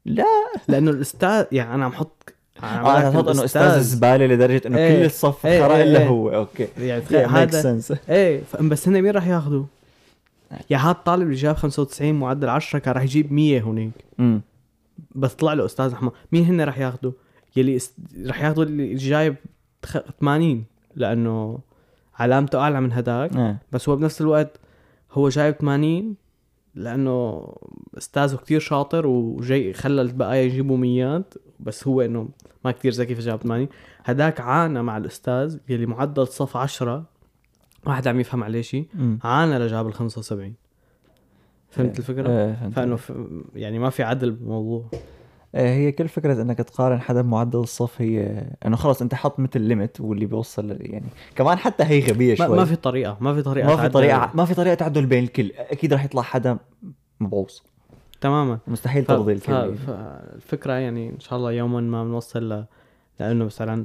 لا لأنه الأستاذ يعني أنا عم حط عم آه أنا إنه أستاذ. زبالة لدرجة إنه إيه. كل الصف إيه، خرا إيه، إلا إيه. هو أوكي يعني تخيل هذا. إيه بس هن مين راح ياخذوا؟ يا هذا الطالب اللي جاب 95 معدل 10 كان راح يجيب 100 هونيك بس طلع له أستاذ أحمد مين هن راح ياخذوا؟ يلي است... راح ياخذوا اللي جايب تخ... 80 لأنه علامته أعلى من هداك إيه بس هو بنفس الوقت هو جايب 80 لأنه أستاذه كتير شاطر وجاي خلى البقايا يجيبوا ميات بس هو إنه ما كتير ذكي فجاب 80 هداك عانى مع الأستاذ يلي معدل صف 10 ما حدا عم يفهم عليه شيء. عانى لجاب ال 75 فهمت الفكرة؟ إيه فإنه ف... يعني ما في عدل بالموضوع إيه هي كل فكرة إنك تقارن حدا بمعدل الصف هي إنه خلص أنت حط مثل ليميت واللي بيوصل يعني كمان حتى هي غبية ما, شوي. ما في طريقة ما في طريقة ما في تعدل. طريقة ما في طريقة تعدل بين الكل. أكيد رح يطلع حدا مبعوص تماما. مستحيل ف... ترضي ف... الكل فالفكرة يعني إن شاء الله يوما ما بنوصل ل... لأنه مثلا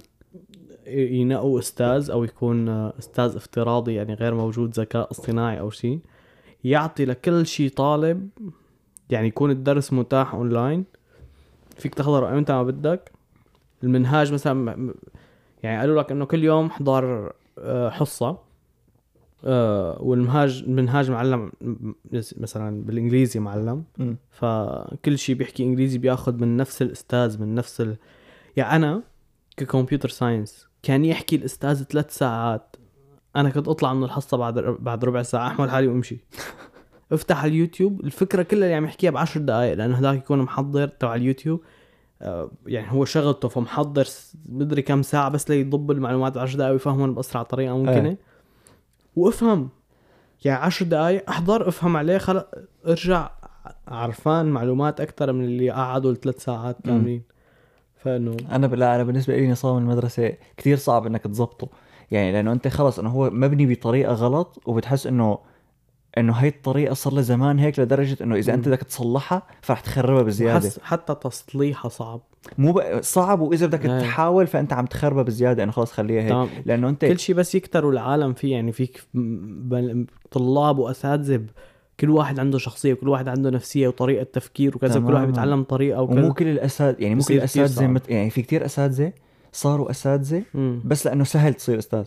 ينقوا أستاذ أو يكون أستاذ افتراضي يعني غير موجود ذكاء اصطناعي أو شيء يعطي لكل شيء طالب يعني يكون الدرس متاح اونلاين فيك تحضره إمتى ما بدك. المنهاج مثلا م- يعني قالوا لك إنه كل يوم احضر آه، حصة آه، والمنهاج المنهاج معلم م- مثلا بالإنجليزي معلم. أمم. فكل شيء بيحكي إنجليزي بياخذ من نفس الأستاذ من نفس ال... يعني أنا ك computer science كان يحكي الأستاذ ثلاث ساعات. أنا كنت أطلع من الحصة بعد بعد ربع ساعة أحمل حالي وأمشي. افتح اليوتيوب. الفكرة كلها اللي عم يحكيها بعشر دقائق لأنه هذاك يكون محضر تبع اليوتيوب. آه، يعني هو شغلته فمحضر مدري كم ساعة بس ليضب المعلومات بعشر دقائق ويفهمهم بأسرع طريقة ممكنة. إيه. وافهم. يعني عشر دقائق أحضر افهم عليه خلق ارجع عرفان معلومات أكثر من اللي قعدوا الثلاث ساعات كاملين. فإنه أنا لا أنا بالنسبة لي نظام المدرسة كتير صعب إنك تزبطه يعني لأنه أنت خلص أنه هو مبني بطريقة غلط وبتحس إنه إنه هاي الطريقة صار لها زمان هيك لدرجة إنه إذا أنت. بدك تصلحها فرح تخربها بزيادة حس حتى تصليحها صعب مو ب... صعب وإذا بدك إيه. تحاول فأنت عم تخربها بزيادة إنه خلص خليها هيك تمام لأنه أنت كل شيء بس يكتروا العالم فيه يعني فيك طلاب وأساتذة كل واحد عنده شخصية وكل واحد عنده نفسية وطريقة تفكير وكذا كل واحد. بيتعلم طريقة وكذا ومو كل الاساتذه يعني مو كل الأساتذة. مت... يعني في كتير أساتذة صاروا أساتذة. بس لأنه سهل تصير أستاذ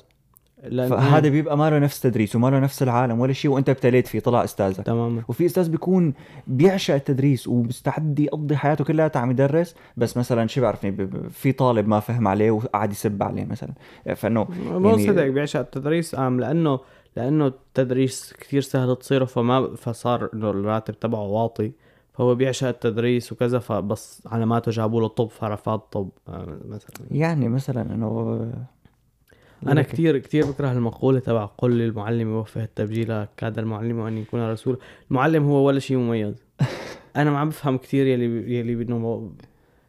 فهذا بيبقى ما له نفس تدريس وما له نفس العالم ولا شيء وأنت ابتليت فيه طلع أستاذك. تماما. وفي أستاذ بيكون بيعشق التدريس ومستعد يقضي حياته كلها عم يدرس بس مثلا شو بعرفني في طالب ما فهم عليه وقعد يسب عليه مثلا. فإنه مو يعني- صدق بيعشق التدريس عام لأنه لأنه التدريس كثير سهل تصيره فما فصار إنه الراتب تبعه واطي. فهو بيعشق التدريس وكذا فبس علاماته جابوا له طب فرفض طب آه، مثلا. يعني مثلا إنه أنا كثير كثير بكره المقولة تبع قل للمعلم يوفه التبجيل كاد المعلم أن يكون رسول المعلم هو ولا شيء مميز. أنا ما عم بفهم كثير يلي يلي بدهم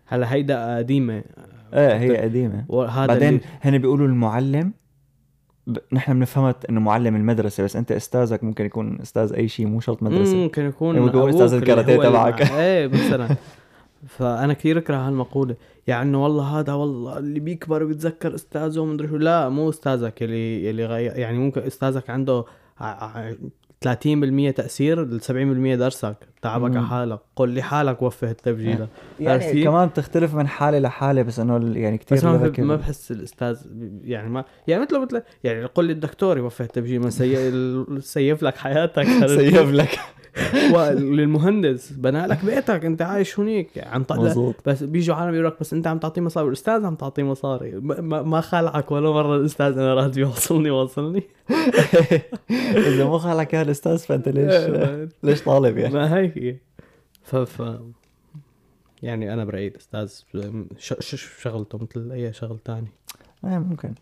هلا هيدا قديمة. إيه هي قديمة. وهذا بعدين اللي هن بيقولوا المعلم ب... نحن بنفهمها إنه معلم المدرسة بس أنت أستاذك ممكن يكون أستاذ أي شيء مو شرط مدرسة. مم، ممكن يكون يعني بيقول أبوك أستاذ اللي الكاراتيه تبعك. إيه مثلا. فأنا كثير أكره هالمقولة. يعني إنه والله هذا والله اللي بيكبر بيتذكر أستاذه ومدري شو. لا مو أستاذك اللي اللي غير يعني ممكن أستاذك عنده ع- ع- 30% تأثير ال 70% درسك. تعبك. على حالك. قل لحالك وفه التبجيله يعني؟ كمان بتختلف من حالة لحالة بس إنه يعني كثير بس ما, ما بحس الأستاذ يعني ما يعني مثله مثل يعني قل للدكتور يوفه التبجيل ما سي... سيف لك حياتك. سيف لك. وللمهندس بنى لك بيتك انت عايش هنيك. عم مزبوط بس بيجوا عالم يقول لك بس انت عم تعطيه مصاري. والاستاذ عم تعطيه مصاري. ما, ما- خالعك ولا مرة الأستاذ أنا راد يوصلني وصلني. إذا مو خلك اياها الأستاذ فأنت ليش ليش طالب يعني؟ ما هيك. هي. ف ف يعني أنا برايي الاستاذ. شغلته مثل أي شغل تاني. إيه ممكن.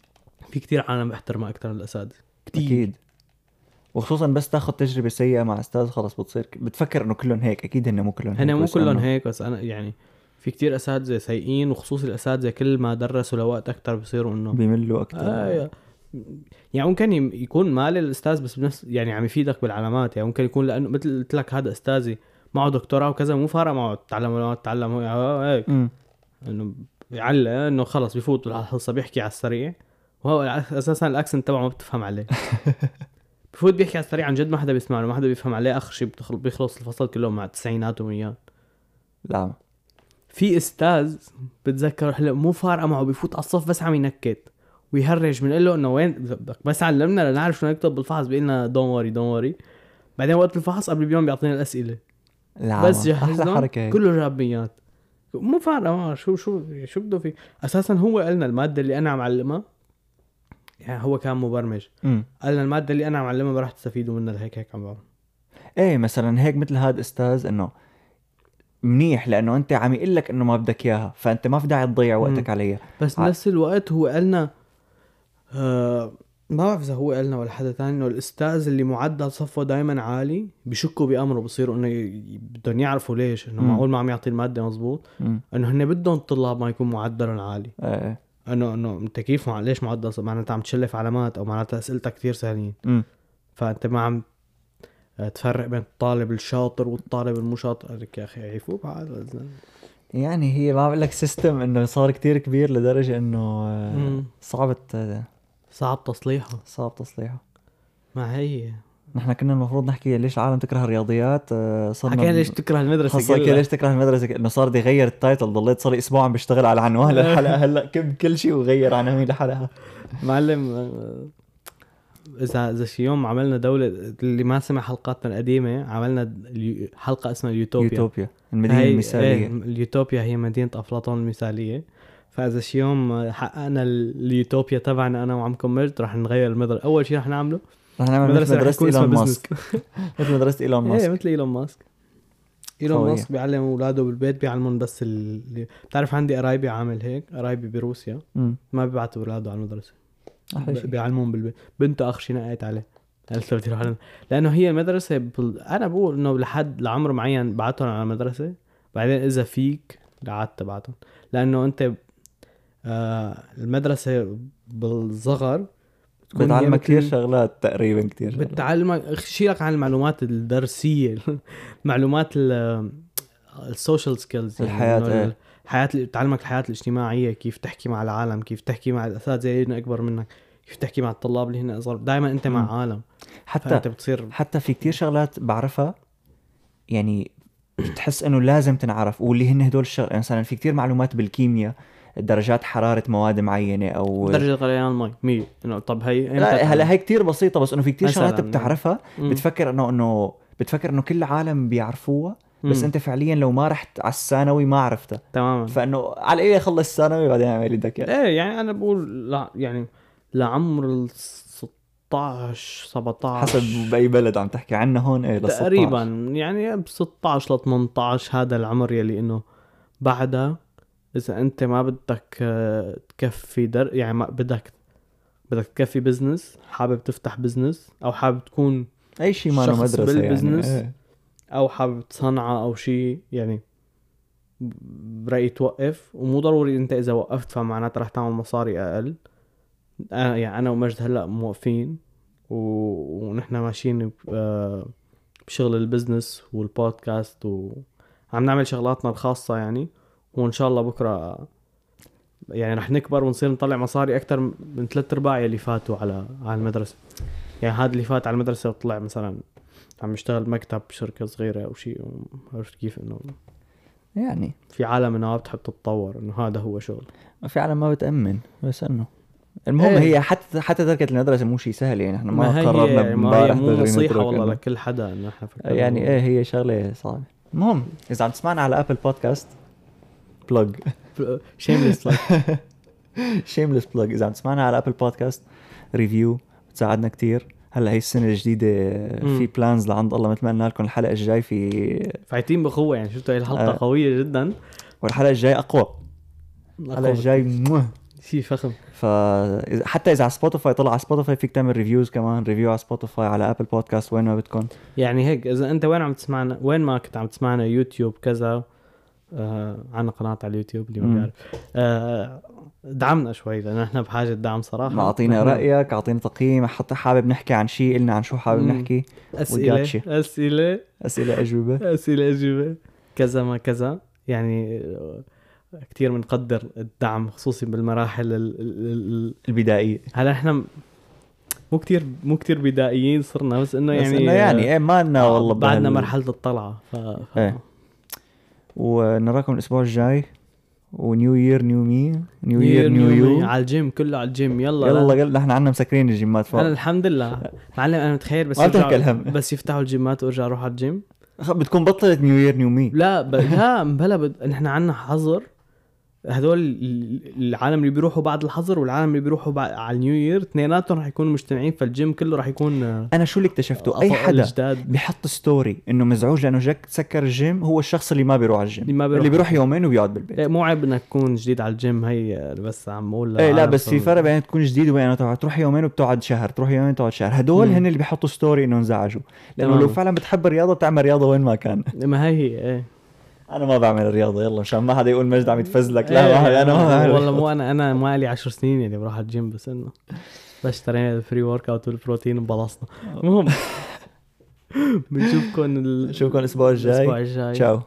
في كتير عالم بحترمها أكثر من الأساتذة. كتير. أكيد. وخصوصا بس تاخذ تجربة سيئة مع أستاذ خلص بتصير بتفكر إنه كلهم هيك. أكيد هن مو كلهم هيك هن مو كلهم هيك بس أنا يعني في كتير أساتذة سيئين وخصوصي الأساتذة كل ما درسوا لوقت أكثر بصيروا إنه بيملوا أكثر آه يعني ممكن يكون مالي الأستاذ بس بنفس يعني عم يفيدك بالعلامات يعني ممكن يكون لأنه مثل قلت لك هذا أستاذي معه دكتوراه وكذا مو فارق معه تعلم ولا ما تعلم هيك. إنه بيعلق إنه خلص بفوت بالحصه بيحكي على السريع. وهو أساسا الأكسنت تبعه ما بتفهم عليه. بفوت بيحكي على السريع عن جد ما حدا بيسمع له ما حدا بيفهم عليه. آخر شيء بيخلص الفصل كله مع التسعينات وميات لا. في أستاذ بتذكر هلا مو فارقة معه بيفوت على الصف بس عم ينكت. ويهرج بنقول له إنه وين؟ بس علمنا لنعرف شو نكتب بالفحص بيقول لنا دون وري دون وري بعدين وقت الفحص قبل بيوم بيعطينا الأسئلة. لا بس هيك. كله جابيات مو فارقة معه شو شو شو بده فيه؟ أساسا هو قالنا المادة اللي أنا عم علمها يعني هو كان مبرمج. مم. قالنا المادة اللي أنا عم علمها ما راح تستفيدوا منها لهيك هيك عم بعمل. إيه مثلا هيك مثل هذا أستاذ إنه منيح لأنه أنت عم يقول لك إنه ما بدك إياها فأنت ما في داعي تضيع وقتك عليها. بس ع- بنفس الوقت هو قالنا آه ما بعرف إذا هو قالنا ولا حدا تاني إنه الأستاذ اللي معدل صفه دائما عالي بشكوا بأمره بصيروا إنه بدهم يعرفوا ليش إنه. معقول ما عم يعطي المادة مزبوط. إنه هن بدهم الطلاب ما يكون معدلهم عالي. إيه. انه انه انت كيف مع ليش معدل ص- معناتها عم تشلف علامات أو معناتها أسئلتك كثير سهلين. مم. فأنت ما عم تفرق بين الطالب الشاطر والطالب المو شاطر لك يا أخي عيفوا بعض يعني هي ما بقول لك سيستم إنه صار كتير كبير لدرجة إنه آه،. صعب صعب تصليحه. صعب تصليحه. ما هي. نحن كنا المفروض نحكي ليش العالم تكره الرياضيات آه، صرنا حكينا ليش تكره المدرسة كلها. كده ليش تكره المدرسة؟ إنه صار بده يغير التايتل ضليت صار لي أسبوع عم بشتغل على عنوان للحلقة هلأ كم كل شيء وغير عناوين الحلقة معلم آه، اذا إذا شي يوم عملنا دولة اللي ما سمع حلقاتنا القديمة عملنا حلقة اسمها اليوتوبيا. يوتوبيا المدينة هي- المثالية. إيه اليوتوبيا هي مدينة أفلاطون المثالية. فإذا شي يوم حققنا ال- اليوتوبيا تبعنا أنا وعمكم مجد رح نغير المدرسة. أول شيء رح نعمله رح نعمل يكون اسمها إيلون ماسك. مثل مدرسة إيلون إيه ماسك. مثل إيلون ماسك. إيلون قوية. ماسك بيعلم أولاده بالبيت بيعلمهم بس اللي بتعرف عندي قرايبي عامل هيك قرايبي بروسيا. ما بيبعتوا أولاده على المدرسة. أحلى ب- شيء. بيعلمون بالبيت. بنته آخر شيء نقيت عليه. قالت له بدي أروح لأنه هي المدرسة بال... أنا بقول إنه لحد لعمر معين بعتهم على المدرسة. بعدين إذا فيك قعدت تبعتهم. لأنه أنت آه المدرسة بالصغر بتعلمك كثير شغلات تقريبا كثير بتعلمك شيلك عن المعلومات الدرسية المعلومات ال social skills الحياة، إيه. الحياة بتعلمك الحياة الاجتماعية كيف تحكي مع العالم كيف تحكي مع الأساتذة اللي هن أكبر منك كيف تحكي مع الطلاب اللي هن أصغر دائما أنت. مع عالم حتى فأنت بتصير حتى في كتير شغلات بعرفها يعني بتحس إنه لازم تنعرف واللي هن هدول الشغل يعني مثلا في كتير معلومات بالكيمياء درجات حرارة مواد معينة أو درجة غليان المي 100 إنه طب هي لا هلا؟ هي كتير بسيطة بس إنه في مثلاً، شغلات بتعرفها. بتفكر انه انه بتفكر إنه كل العالم بيعرفوها بس مم. أنت فعليا لو ما رحت على الثانوي ما عرفتها تماما فإنه على إيه خلص الثانوي بعدين اعمل اياه إيه يعني أنا بقول لا يعني لعمر ال 16 17 حسب بأي بلد عم تحكي عنه هون إيه لل 16. تقريبا يعني ب 16 ل 18 هذا العمر يلي إنه بعدها إذا أنت ما بدك آه، تكفي در يعني ما بدك بدك تكفي business حابب تفتح business أو حابب تكون أي شيء ما مدرسة بال business. يعني إيه. أو حابب صنعة أو شيء يعني برأيي توقف ومو ضروري أنت إذا وقفت فمعناتها رح تعمل مصاري أقل أنا يعني أنا ومجد هلأ موقفين و... ونحن ماشيين آه، بشغل البزنس والبودكاست وعم نعمل شغلاتنا الخاصة يعني وإن شاء الله بكرة يعني رح نكبر ونصير نطلع مصاري أكثر من ثلاث أرباع اللي فاتوا على على المدرسة. يعني هذا اللي فات على المدرسة وطلع مثلا عم يشتغل مكتب بشركة صغيرة أو شيء عرفت كيف إنه يعني. في عالم إنها بتحب تتطور إنه هذا هو شغل. ما في عالم ما بتأمن بس إنه. المهم إيه. هي حتى حتى تركة المدرسة مو شيء سهل يعني إحنا ما, قررنا ما هي امبارح مو نترك والله لكل حدا إحنا فكرنا يعني إيه هي شغلة صعبة. المهم إذا عم تسمعنا على Apple Podcast plug shameless like shameless plug إذا عم تسمعنا على Apple Podcast review بتساعدنا كتير. هلأ هي السنة الجديدة مم. في plans لعند الله مثل ما قلنا لكم الحلقة الجاي في فايتين بقوة يعني شفتوا هي الحلقة آه. قوية جدا. والحلقة الجاي أقوى. الحلقة الجاي. شيء فخم. ف حتى إذا على Spotify طلع على Spotify فيك تعمل reviews كمان. review على Spotify على Apple Podcast وين ما بدكم. يعني هيك إذا أنت وين عم تسمعنا؟ وين ما كنت عم تسمعنا؟ يوتيوب كذا. آه عنا قناة على اليوتيوب اللي. ما بيعرف آه دعمنا شوي لأنه إحنا بحاجة دعم صراحة ما أعطينا رأيك أعطينا تقييم حتى حابب نحكي عن شيء قلنا عن شو حابب. نحكي أسئلة. أسئلة أسئلة أجوبة أسئلة أجوبة كذا ما كذا يعني آه، كثير بنقدر الدعم خصوصي بالمراحل ال ال ال البدائية هلا إحنا مو كتير مو كتير بدائيين صرنا بس إنه بس يعني إنه يعني إيه ما لنا آه، والله بعدنا مرحلة الطلعة ف... ف... إيه. ونراكم الأسبوع الجاي. و new year new me new year new you. على الجيم كله على الجيم. يلا. يلا لا. قلنا إحنا عنا مسكرين الجيمات فوق أنا الحمد لله. معلم أنا متخيل بس يرجعوا. بس يفتحوا الجيمات وأرجع أروح على الجيم. بتكون بطلت new year new me. لا ب... لا بلا بد... نحن عنا حظر. هدول ال- العالم اللي بيروحوا بعد الحظر والعالم اللي بيروحوا بعد على ال new year اثنيناتهم رح يكونوا مجتمعين فالجيم كله رح يكون آه، أنا شو اللي اكتشفته؟ أي حدا جداد بيحط story إنه مزعوج لأنه جاك سكر الجيم هو الشخص اللي ما بيروح على الجيم. اللي ما بيروح. اللي بيروح يومين وبيقعد بالبيت. إيه، مو عيب إنك تكون جديد على الجيم هي آه، بس عم أقول إيه لا بس في فرق بين تكون جديد وبين تروح يومين وبتقعد شهر تروح يومين وتقعد شهر. هدول مم. هن اللي بيحطوا story إنه انزعجوا. لأنه. لو فعلا بتحب الرياضة بتعمل رياضة وين ما كان. ما هي هي إيه. أنا ما بعمل الرياضه يلا عشان ما حدا يقول مجد عم يتفزلك لا إيه، ما أنا ما بعمل. والله. مو أنا أنا ما لي 10 سنين يعني بروح على الجيم بس إنه بس اشترينا ال pre workout والبروتين وبلشنا المهم بنشوفكم ال- نشوفكم الأسبوع الجاي. الأسبوع الجاي. تشاو.